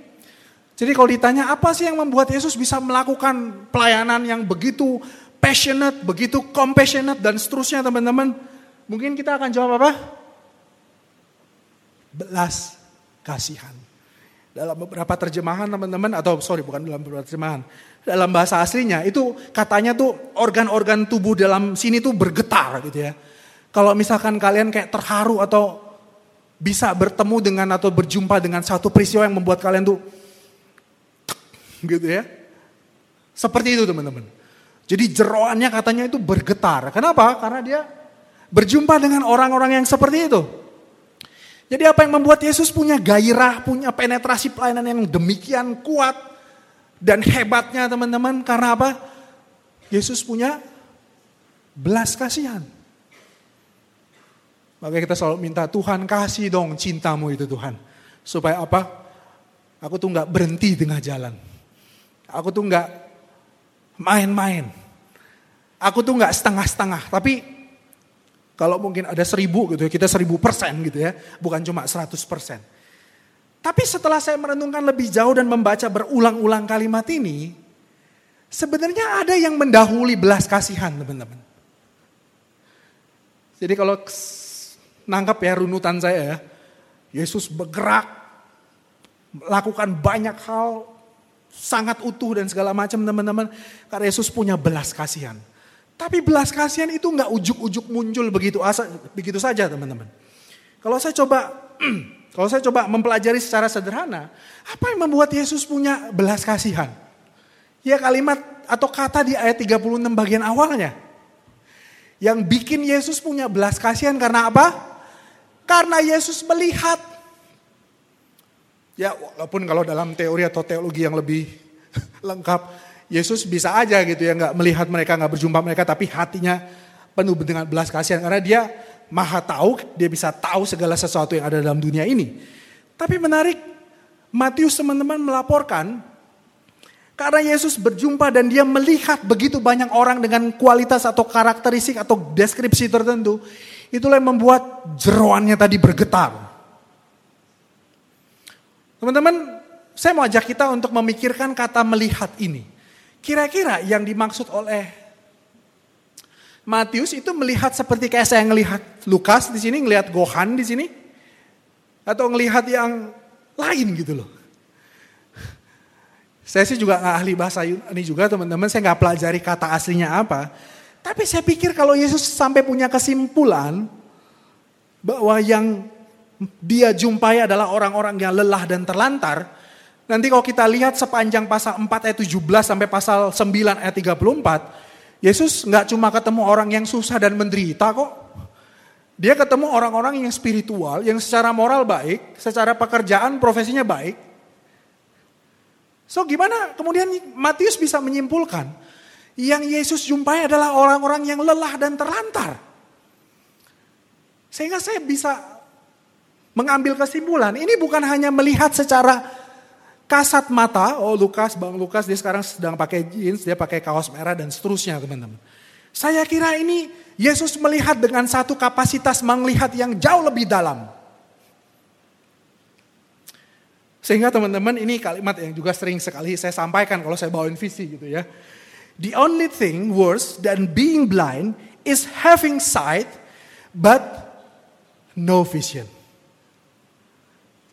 Jadi kalau ditanya apa sih yang membuat Yesus bisa melakukan pelayanan yang begitu passionate, begitu compassionate dan seterusnya teman-teman. Mungkin kita akan jawab apa? Belas kasihan. Dalam beberapa terjemahan teman-teman, atau sorry bukan dalam beberapa terjemahan. Dalam bahasa aslinya itu katanya tuh organ-organ tubuh dalam sini tuh bergetar gitu ya. Kalau misalkan kalian kayak terharu atau bisa bertemu dengan atau berjumpa dengan satu peristiwa yang membuat kalian tuh gitu ya. Seperti itu teman-teman. Jadi jeroannya katanya itu bergetar. Kenapa? Karena dia Berjumpa dengan orang-orang yang seperti itu. Jadi apa yang membuat Yesus punya gairah, punya penetrasi pelayanan yang demikian kuat dan hebatnya teman-teman karena apa? Yesus punya belas kasihan. Makanya kita selalu minta Tuhan kasih dong cintamu itu Tuhan. Supaya apa? Aku tuh nggak berhenti tengah jalan. Aku tuh nggak main-main. Aku tuh nggak setengah-setengah. Tapi kalau mungkin ada seribu gitu ya, kita seribu persen gitu ya, bukan cuma seratus persen. Tapi setelah saya merenungkan lebih jauh dan membaca berulang-ulang kalimat ini, sebenarnya ada yang mendahului belas kasihan teman-teman. Jadi kalau nangkap ya runutan saya ya, Yesus bergerak, melakukan banyak hal, sangat utuh dan segala macam teman-teman. Karena Yesus punya belas kasihan. Tapi belas kasihan itu nggak ujuk-ujuk muncul begitu asa, begitu saja teman-teman. Kalau saya coba kalau saya coba mempelajari secara sederhana, apa yang membuat Yesus punya belas kasihan? Ya kalimat atau kata di ayat 36 bagian awalnya. Yang bikin Yesus punya belas kasihan karena apa? Karena Yesus melihat. Ya walaupun kalau dalam teori atau teologi yang lebih lengkap, Yesus bisa aja gitu ya nggak melihat mereka nggak berjumpa mereka tapi hatinya penuh dengan belas kasihan karena dia maha tahu dia bisa tahu segala sesuatu yang ada dalam dunia ini. Tapi menarik Matius teman-teman melaporkan Karena Yesus berjumpa dan dia melihat begitu banyak orang dengan kualitas atau karakteristik atau deskripsi tertentu. Itulah yang membuat jeroannya tadi bergetar. Teman-teman, saya mau ajak kita untuk memikirkan kata melihat ini. Kira-kira yang dimaksud oleh Matius itu melihat seperti kayak saya ngelihat Lukas di sini, ngelihat Gohan di sini, atau ngelihat yang lain gitu loh. Saya sih juga nggak ahli bahasa ini juga teman-teman, saya nggak pelajari kata aslinya apa. Tapi saya pikir kalau Yesus sampai punya kesimpulan bahwa yang dia jumpai adalah orang-orang yang lelah dan terlantar. Nanti kalau kita lihat sepanjang pasal 4 ayat 17 sampai pasal 9 ayat 34, Yesus nggak cuma ketemu orang yang susah dan menderita kok. Dia ketemu orang-orang yang spiritual, yang secara moral baik, secara pekerjaan profesinya baik, So gimana kemudian Matius bisa menyimpulkan yang Yesus jumpai adalah orang-orang yang lelah dan terlantar. Sehingga saya bisa mengambil kesimpulan, ini bukan hanya melihat secara kasat mata, oh Lukas, Bang Lukas dia sekarang sedang pakai jeans, dia pakai kaos merah dan seterusnya teman-teman. Saya kira ini Yesus melihat dengan satu kapasitas melihat yang jauh lebih dalam. Sehingga teman-teman ini kalimat yang juga sering sekali saya sampaikan kalau saya bawain visi gitu ya. The only thing worse than being blind is having sight but no vision.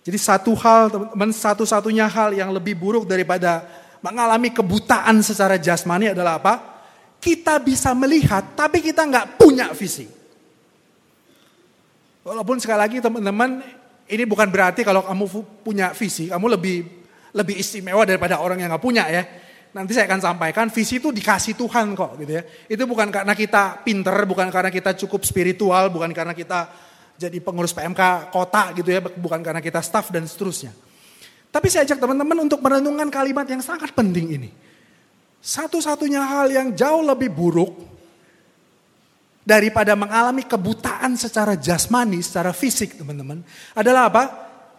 Jadi satu hal teman-teman satu-satunya hal yang lebih buruk daripada mengalami kebutaan secara jasmani adalah apa? Kita bisa melihat tapi kita nggak punya visi. Walaupun sekali lagi teman-teman ini bukan berarti kalau kamu punya visi, kamu lebih lebih istimewa daripada orang yang nggak punya ya. Nanti saya akan sampaikan visi itu dikasih Tuhan kok gitu ya. Itu bukan karena kita pinter, bukan karena kita cukup spiritual, bukan karena kita jadi pengurus PMK kota gitu ya, bukan karena kita staff dan seterusnya. Tapi saya ajak teman-teman untuk merenungkan kalimat yang sangat penting ini. Satu-satunya hal yang jauh lebih buruk daripada mengalami kebutaan secara jasmani, secara fisik teman-teman, adalah apa?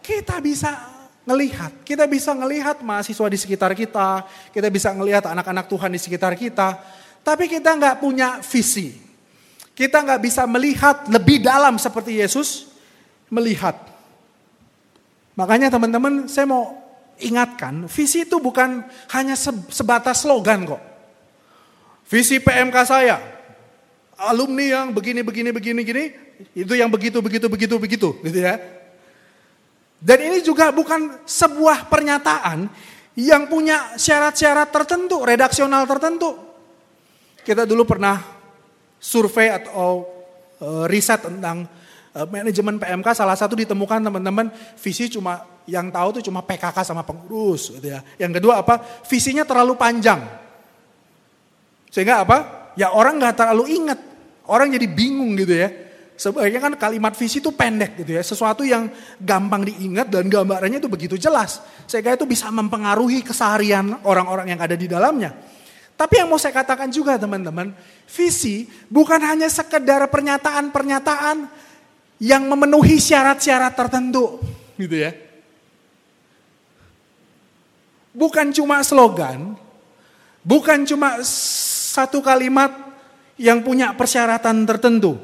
Kita bisa ngelihat, kita bisa ngelihat mahasiswa di sekitar kita, kita bisa ngelihat anak-anak Tuhan di sekitar kita, tapi kita nggak punya visi. Kita nggak bisa melihat lebih dalam seperti Yesus melihat. Makanya teman-teman saya mau ingatkan, visi itu bukan hanya sebatas slogan kok. Visi PMK saya, alumni yang begini begini begini gini itu yang begitu begitu begitu begitu gitu ya. Dan ini juga bukan sebuah pernyataan yang punya syarat-syarat tertentu, redaksional tertentu. Kita dulu pernah survei atau uh, riset tentang uh, manajemen PMK salah satu ditemukan teman-teman visi cuma yang tahu tuh cuma PKK sama pengurus gitu ya. Yang kedua apa? Visinya terlalu panjang. Sehingga apa? ya orang nggak terlalu ingat. Orang jadi bingung gitu ya. Sebenarnya kan kalimat visi itu pendek gitu ya. Sesuatu yang gampang diingat dan gambarannya itu begitu jelas. Sehingga itu bisa mempengaruhi keseharian orang-orang yang ada di dalamnya. Tapi yang mau saya katakan juga teman-teman, visi bukan hanya sekedar pernyataan-pernyataan yang memenuhi syarat-syarat tertentu gitu ya. Bukan cuma slogan, bukan cuma satu kalimat yang punya persyaratan tertentu.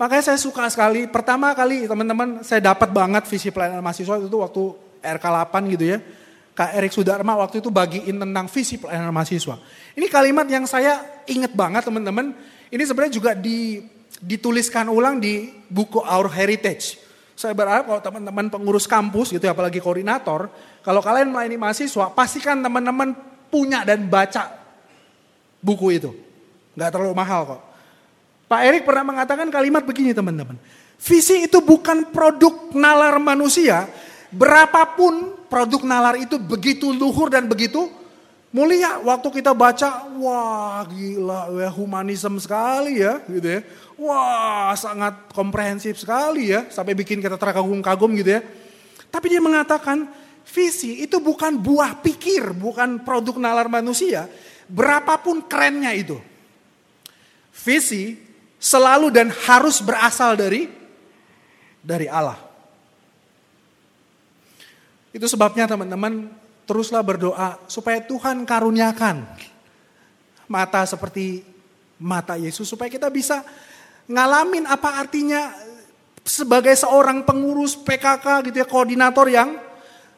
Makanya saya suka sekali, pertama kali teman-teman saya dapat banget visi pelayanan mahasiswa itu waktu RK 8 gitu ya. Kak Erik Sudarma waktu itu bagiin tentang visi pelayanan mahasiswa. Ini kalimat yang saya ingat banget teman-teman. Ini sebenarnya juga di, dituliskan ulang di buku Our Heritage. Saya berharap kalau teman-teman pengurus kampus gitu ya, apalagi koordinator, kalau kalian melayani mahasiswa, pastikan teman-teman punya dan baca buku itu. Nggak terlalu mahal kok. Pak Erik pernah mengatakan kalimat begini teman-teman. Visi itu bukan produk nalar manusia. Berapapun produk nalar itu begitu luhur dan begitu mulia. Waktu kita baca, wah gila ya humanisme sekali ya gitu ya. Wah sangat komprehensif sekali ya. Sampai bikin kita terkagum-kagum gitu ya. Tapi dia mengatakan visi itu bukan buah pikir, bukan produk nalar manusia. Berapapun kerennya itu. Visi selalu dan harus berasal dari dari Allah. Itu sebabnya teman-teman teruslah berdoa supaya Tuhan karuniakan mata seperti mata Yesus supaya kita bisa ngalamin apa artinya sebagai seorang pengurus PKK gitu ya, koordinator yang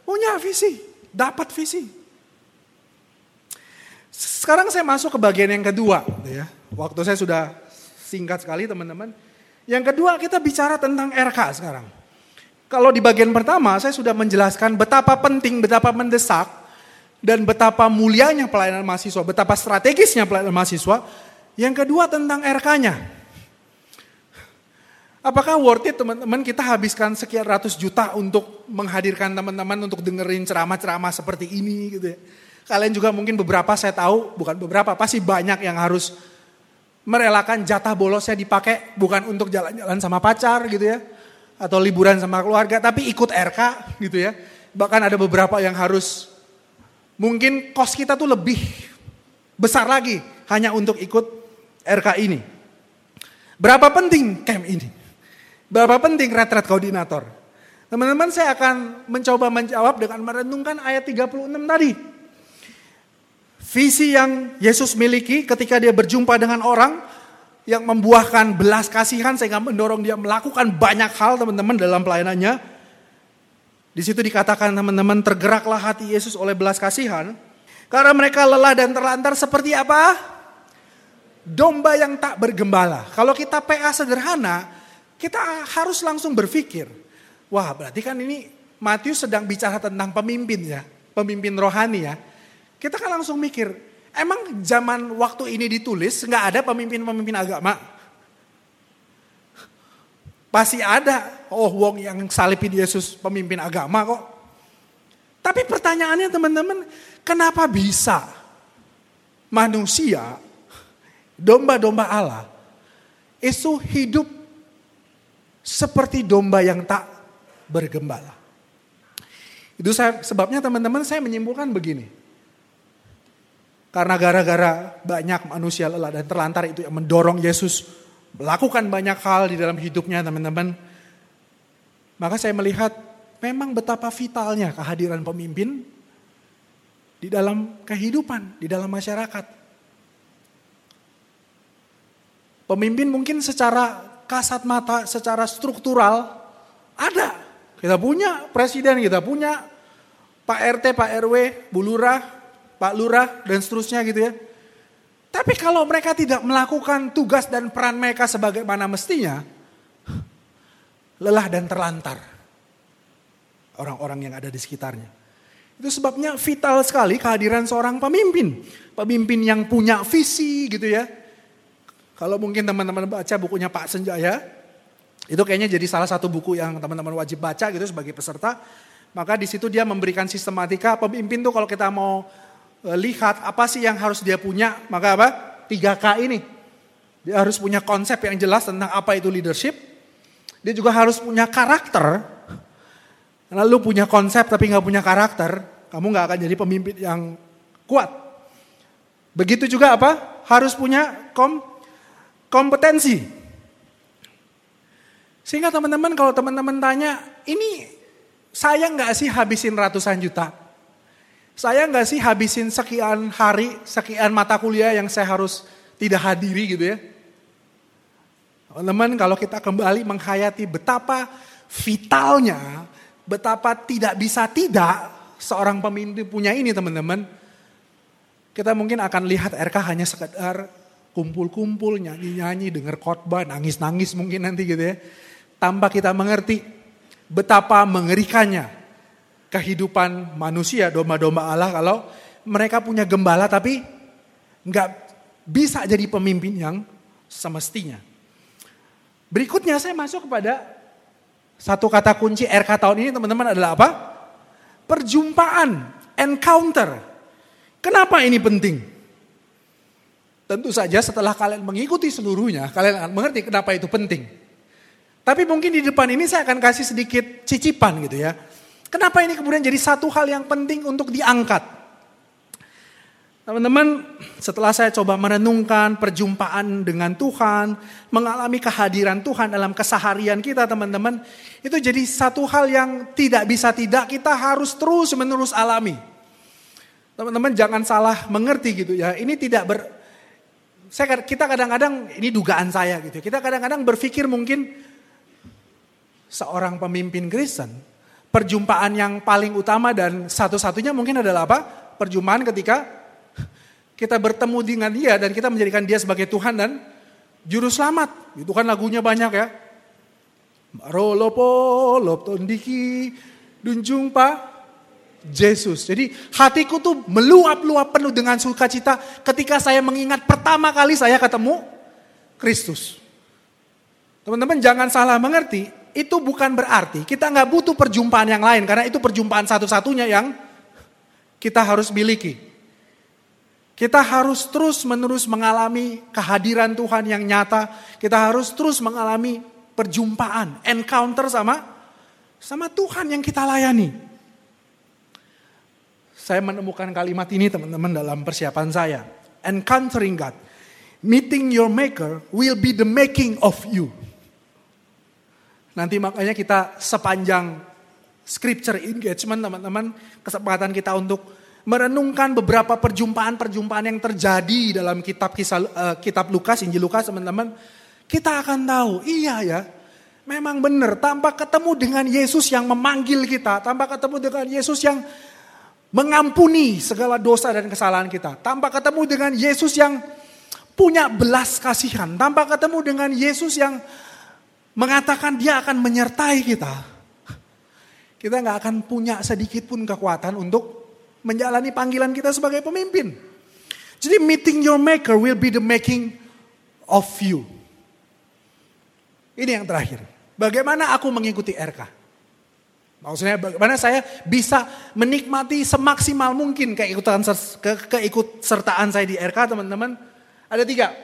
punya visi, dapat visi. Sekarang saya masuk ke bagian yang kedua gitu ya. Waktu saya sudah singkat sekali teman-teman. Yang kedua kita bicara tentang RK sekarang. Kalau di bagian pertama saya sudah menjelaskan betapa penting, betapa mendesak dan betapa mulianya pelayanan mahasiswa, betapa strategisnya pelayanan mahasiswa. Yang kedua tentang RK-nya. Apakah worth it teman-teman kita habiskan sekian ratus juta untuk menghadirkan teman-teman untuk dengerin ceramah-ceramah seperti ini gitu ya. Kalian juga mungkin beberapa saya tahu, bukan beberapa, pasti banyak yang harus merelakan jatah bolosnya dipakai bukan untuk jalan-jalan sama pacar gitu ya. Atau liburan sama keluarga, tapi ikut RK gitu ya. Bahkan ada beberapa yang harus, mungkin kos kita tuh lebih besar lagi hanya untuk ikut RK ini. Berapa penting camp ini? Berapa penting retret koordinator? Teman-teman saya akan mencoba menjawab dengan merenungkan ayat 36 tadi. Visi yang Yesus miliki ketika dia berjumpa dengan orang yang membuahkan belas kasihan sehingga mendorong dia melakukan banyak hal teman-teman dalam pelayanannya. Di situ dikatakan teman-teman tergeraklah hati Yesus oleh belas kasihan. Karena mereka lelah dan terlantar seperti apa? Domba yang tak bergembala. Kalau kita PA sederhana, kita harus langsung berpikir, wah berarti kan ini Matius sedang bicara tentang pemimpin ya, pemimpin rohani ya. Kita kan langsung mikir, emang zaman waktu ini ditulis nggak ada pemimpin-pemimpin agama? Pasti ada, oh wong yang salipin Yesus pemimpin agama kok. Tapi pertanyaannya teman-teman, kenapa bisa manusia, domba-domba Allah, itu hidup seperti domba yang tak bergembala. Itu saya, sebabnya teman-teman saya menyimpulkan begini. Karena gara-gara banyak manusia lelah dan terlantar itu yang mendorong Yesus melakukan banyak hal di dalam hidupnya teman-teman. Maka saya melihat memang betapa vitalnya kehadiran pemimpin di dalam kehidupan, di dalam masyarakat. Pemimpin mungkin secara kasat mata secara struktural ada. Kita punya presiden, kita punya Pak RT, Pak RW, Bu Lurah, Pak Lurah, dan seterusnya gitu ya. Tapi kalau mereka tidak melakukan tugas dan peran mereka sebagaimana mestinya, lelah dan terlantar orang-orang yang ada di sekitarnya. Itu sebabnya vital sekali kehadiran seorang pemimpin. Pemimpin yang punya visi gitu ya kalau mungkin teman-teman baca bukunya Pak Senjaya, itu kayaknya jadi salah satu buku yang teman-teman wajib baca gitu sebagai peserta. Maka di situ dia memberikan sistematika pemimpin tuh kalau kita mau lihat apa sih yang harus dia punya, maka apa? 3K ini. Dia harus punya konsep yang jelas tentang apa itu leadership. Dia juga harus punya karakter. Karena punya konsep tapi nggak punya karakter, kamu nggak akan jadi pemimpin yang kuat. Begitu juga apa? Harus punya kom kompetensi. Sehingga teman-teman kalau teman-teman tanya, ini saya nggak sih habisin ratusan juta? Saya nggak sih habisin sekian hari, sekian mata kuliah yang saya harus tidak hadiri gitu ya? Teman-teman kalau kita kembali menghayati betapa vitalnya, betapa tidak bisa tidak seorang pemimpin punya ini teman-teman. Kita mungkin akan lihat RK hanya sekedar kumpul-kumpul, nyanyi-nyanyi, dengar khotbah, nangis-nangis mungkin nanti gitu ya. Tanpa kita mengerti betapa mengerikannya kehidupan manusia, domba-domba Allah kalau mereka punya gembala tapi nggak bisa jadi pemimpin yang semestinya. Berikutnya saya masuk kepada satu kata kunci RK tahun ini teman-teman adalah apa? Perjumpaan, encounter. Kenapa ini penting? Tentu saja setelah kalian mengikuti seluruhnya, kalian akan mengerti kenapa itu penting. Tapi mungkin di depan ini saya akan kasih sedikit cicipan gitu ya. Kenapa ini kemudian jadi satu hal yang penting untuk diangkat? Teman-teman, setelah saya coba merenungkan perjumpaan dengan Tuhan, mengalami kehadiran Tuhan dalam keseharian kita teman-teman, itu jadi satu hal yang tidak bisa tidak kita harus terus menerus alami. Teman-teman jangan salah mengerti gitu ya. Ini tidak ber saya kita kadang-kadang ini dugaan saya gitu. Kita kadang-kadang berpikir mungkin seorang pemimpin Kristen perjumpaan yang paling utama dan satu-satunya mungkin adalah apa? Perjumpaan ketika kita bertemu dengan dia dan kita menjadikan dia sebagai Tuhan dan juru selamat. Itu kan lagunya banyak ya. Marolopo, loptondiki, dunjung pa, Yesus. Jadi hatiku tuh meluap-luap penuh dengan sukacita ketika saya mengingat pertama kali saya ketemu Kristus. Teman-teman jangan salah mengerti, itu bukan berarti kita nggak butuh perjumpaan yang lain karena itu perjumpaan satu-satunya yang kita harus miliki. Kita harus terus menerus mengalami kehadiran Tuhan yang nyata. Kita harus terus mengalami perjumpaan, encounter sama sama Tuhan yang kita layani. Saya menemukan kalimat ini teman-teman dalam persiapan saya. Encountering God. Meeting your maker will be the making of you. Nanti makanya kita sepanjang scripture engagement teman-teman. Kesempatan kita untuk merenungkan beberapa perjumpaan-perjumpaan yang terjadi dalam kitab kisah, uh, kitab Lukas, Injil Lukas teman-teman. Kita akan tahu, iya ya, memang benar tanpa ketemu dengan Yesus yang memanggil kita, tanpa ketemu dengan Yesus yang mengampuni segala dosa dan kesalahan kita. Tanpa ketemu dengan Yesus yang punya belas kasihan. Tanpa ketemu dengan Yesus yang mengatakan dia akan menyertai kita. Kita nggak akan punya sedikit pun kekuatan untuk menjalani panggilan kita sebagai pemimpin. Jadi meeting your maker will be the making of you. Ini yang terakhir. Bagaimana aku mengikuti RK? Maksudnya bagaimana saya bisa menikmati semaksimal mungkin keikutan ke, keikut sertaan saya di RK teman-teman. Ada tiga.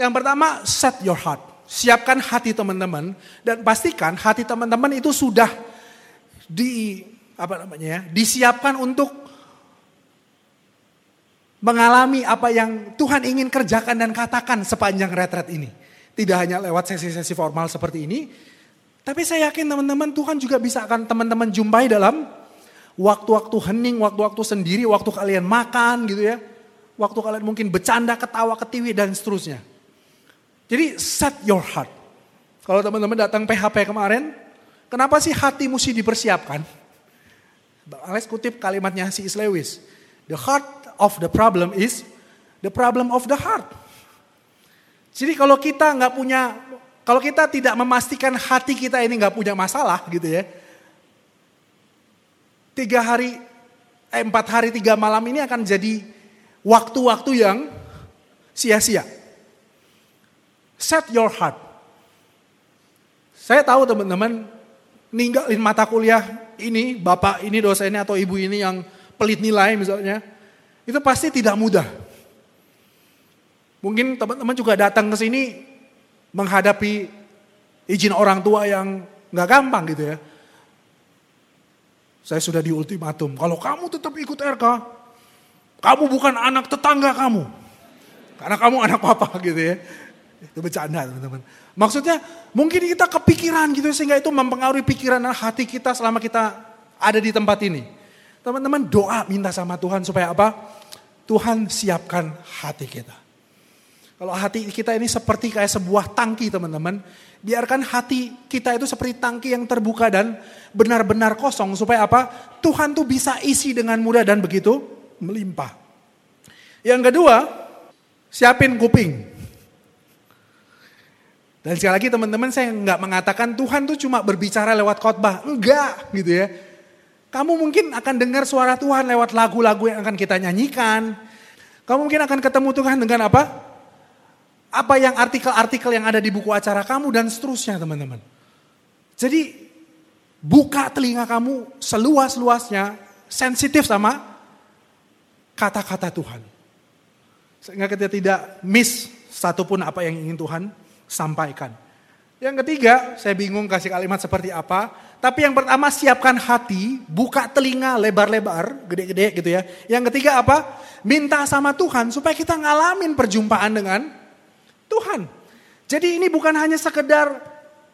Yang pertama set your heart. Siapkan hati teman-teman dan pastikan hati teman-teman itu sudah di apa namanya ya, disiapkan untuk mengalami apa yang Tuhan ingin kerjakan dan katakan sepanjang retret ini. Tidak hanya lewat sesi-sesi formal seperti ini, tapi saya yakin teman-teman Tuhan juga bisa akan teman-teman jumpai dalam waktu-waktu hening, waktu-waktu sendiri, waktu kalian makan gitu ya. Waktu kalian mungkin bercanda, ketawa, ketiwi dan seterusnya. Jadi set your heart. Kalau teman-teman datang PHP kemarin, kenapa sih hati mesti dipersiapkan? Bang Alex kutip kalimatnya si Lewis. The heart of the problem is the problem of the heart. Jadi kalau kita nggak punya kalau kita tidak memastikan hati kita ini nggak punya masalah gitu ya. Tiga hari, eh, empat hari tiga malam ini akan jadi waktu-waktu yang sia-sia. Set your heart. Saya tahu teman-teman ninggalin mata kuliah ini, bapak ini dosennya atau ibu ini yang pelit nilai misalnya, itu pasti tidak mudah. Mungkin teman-teman juga datang ke sini menghadapi izin orang tua yang nggak gampang gitu ya. Saya sudah di ultimatum, kalau kamu tetap ikut RK, kamu bukan anak tetangga kamu. Karena kamu anak papa gitu ya. Itu bercanda teman-teman. Maksudnya mungkin kita kepikiran gitu sehingga itu mempengaruhi pikiran dan hati kita selama kita ada di tempat ini. Teman-teman doa minta sama Tuhan supaya apa? Tuhan siapkan hati kita. Kalau hati kita ini seperti kayak sebuah tangki teman-teman. Biarkan hati kita itu seperti tangki yang terbuka dan benar-benar kosong. Supaya apa? Tuhan tuh bisa isi dengan mudah dan begitu melimpah. Yang kedua, siapin kuping. Dan sekali lagi teman-teman saya nggak mengatakan Tuhan tuh cuma berbicara lewat khotbah. Enggak gitu ya. Kamu mungkin akan dengar suara Tuhan lewat lagu-lagu yang akan kita nyanyikan. Kamu mungkin akan ketemu Tuhan dengan apa? apa yang artikel-artikel yang ada di buku acara kamu dan seterusnya teman-teman. Jadi buka telinga kamu seluas-luasnya, sensitif sama kata-kata Tuhan. Sehingga kita tidak miss satupun apa yang ingin Tuhan sampaikan. Yang ketiga, saya bingung kasih kalimat seperti apa. Tapi yang pertama siapkan hati, buka telinga lebar-lebar, gede-gede gitu ya. Yang ketiga apa? Minta sama Tuhan supaya kita ngalamin perjumpaan dengan Tuhan. Jadi ini bukan hanya sekedar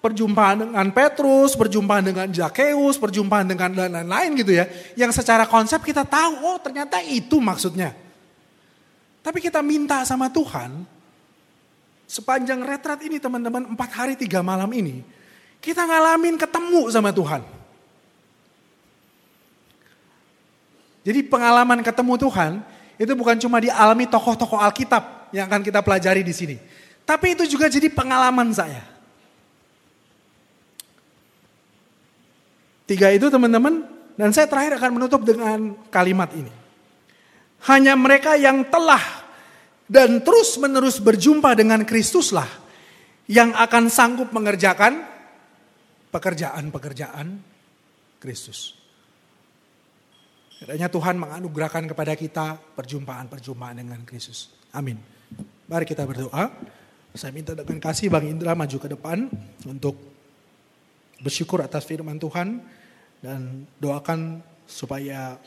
perjumpaan dengan Petrus, perjumpaan dengan Zakeus, perjumpaan dengan lain-lain gitu ya. Yang secara konsep kita tahu, oh ternyata itu maksudnya. Tapi kita minta sama Tuhan, sepanjang retret ini teman-teman, empat hari tiga malam ini, kita ngalamin ketemu sama Tuhan. Jadi pengalaman ketemu Tuhan, itu bukan cuma dialami tokoh-tokoh Alkitab yang akan kita pelajari di sini. Tapi itu juga jadi pengalaman saya. Tiga itu teman-teman, dan saya terakhir akan menutup dengan kalimat ini. Hanya mereka yang telah dan terus menerus berjumpa dengan Kristuslah yang akan sanggup mengerjakan pekerjaan-pekerjaan Kristus. Kiranya Tuhan menganugerahkan kepada kita perjumpaan-perjumpaan dengan Kristus. Amin. Mari kita berdoa. Saya minta dengan kasih Bang Indra maju ke depan untuk bersyukur atas firman Tuhan dan doakan supaya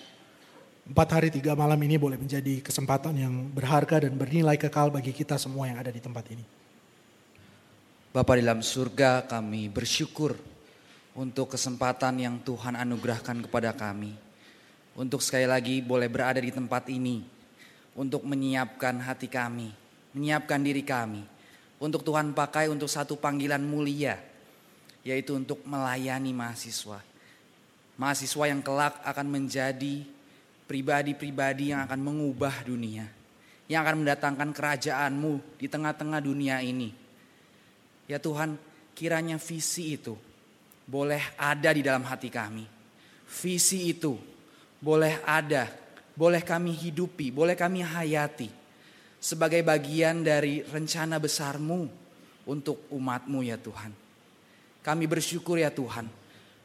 empat hari tiga malam ini boleh menjadi kesempatan yang berharga dan bernilai kekal bagi kita semua yang ada di tempat ini. Bapa di dalam surga kami bersyukur untuk kesempatan yang Tuhan anugerahkan kepada kami. Untuk sekali lagi boleh berada di tempat ini. Untuk menyiapkan hati kami, menyiapkan diri kami. Untuk Tuhan pakai untuk satu panggilan mulia yaitu untuk melayani mahasiswa. Mahasiswa yang kelak akan menjadi pribadi-pribadi yang akan mengubah dunia, yang akan mendatangkan kerajaanmu di tengah-tengah dunia ini. Ya Tuhan, kiranya visi itu boleh ada di dalam hati kami. Visi itu boleh ada, boleh kami hidupi, boleh kami hayati sebagai bagian dari rencana besarmu untuk umatmu ya Tuhan. Kami bersyukur ya Tuhan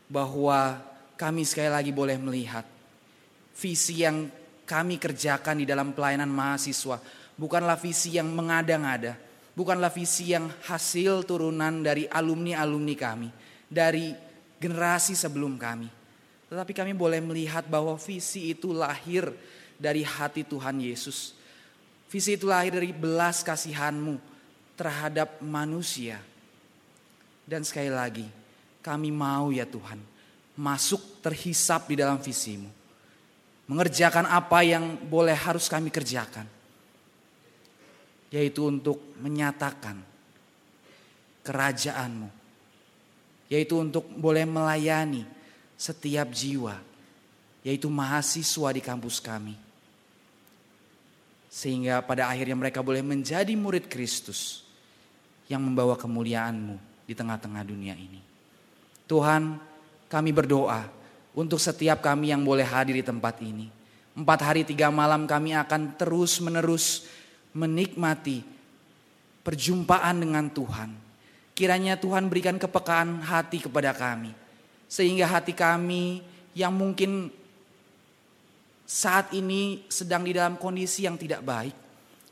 bahwa kami sekali lagi boleh melihat visi yang kami kerjakan di dalam pelayanan mahasiswa bukanlah visi yang mengada-ngada, bukanlah visi yang hasil turunan dari alumni-alumni kami, dari generasi sebelum kami. Tetapi kami boleh melihat bahwa visi itu lahir dari hati Tuhan Yesus. Visi itu lahir dari belas kasihanmu terhadap manusia. Dan sekali lagi, kami mau ya Tuhan, masuk terhisap di dalam visimu. Mengerjakan apa yang boleh harus kami kerjakan. Yaitu untuk menyatakan kerajaanmu. Yaitu untuk boleh melayani setiap jiwa. Yaitu mahasiswa di kampus kami. Sehingga pada akhirnya mereka boleh menjadi murid Kristus yang membawa kemuliaanmu di tengah-tengah dunia ini. Tuhan, kami berdoa untuk setiap kami yang boleh hadir di tempat ini. Empat hari tiga malam kami akan terus menerus menikmati perjumpaan dengan Tuhan. Kiranya Tuhan berikan kepekaan hati kepada kami. Sehingga hati kami yang mungkin saat ini sedang di dalam kondisi yang tidak baik.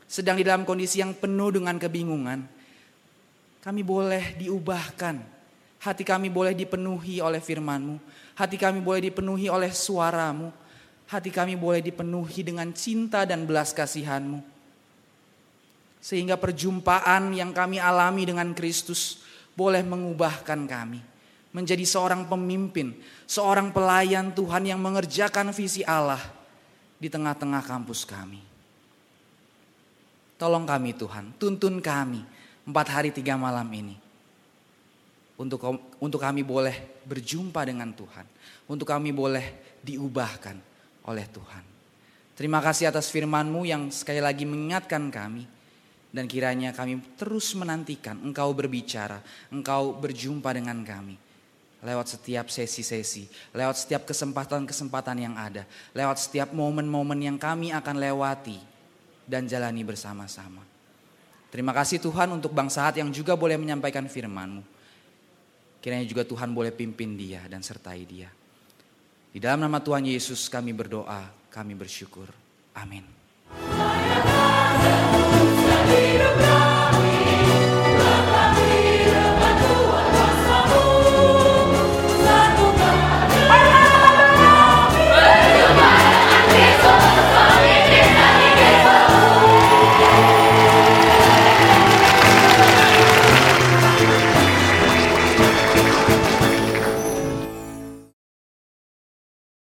Sedang di dalam kondisi yang penuh dengan kebingungan kami boleh diubahkan. Hati kami boleh dipenuhi oleh firman-Mu. Hati kami boleh dipenuhi oleh suaramu. Hati kami boleh dipenuhi dengan cinta dan belas kasihan-Mu. Sehingga perjumpaan yang kami alami dengan Kristus boleh mengubahkan kami. Menjadi seorang pemimpin, seorang pelayan Tuhan yang mengerjakan visi Allah di tengah-tengah kampus kami. Tolong kami Tuhan, tuntun kami empat hari tiga malam ini. Untuk, untuk kami boleh berjumpa dengan Tuhan. Untuk kami boleh diubahkan oleh Tuhan. Terima kasih atas firman-Mu yang sekali lagi mengingatkan kami. Dan kiranya kami terus menantikan Engkau berbicara, Engkau berjumpa dengan kami. Lewat setiap sesi-sesi, lewat setiap kesempatan-kesempatan yang ada, lewat setiap momen-momen yang kami akan lewati dan jalani bersama-sama. Terima kasih Tuhan untuk bangsa yang juga boleh menyampaikan firman-Mu. Kiranya juga Tuhan boleh pimpin dia dan sertai dia. Di dalam nama Tuhan Yesus kami berdoa, kami bersyukur. Amin. Saya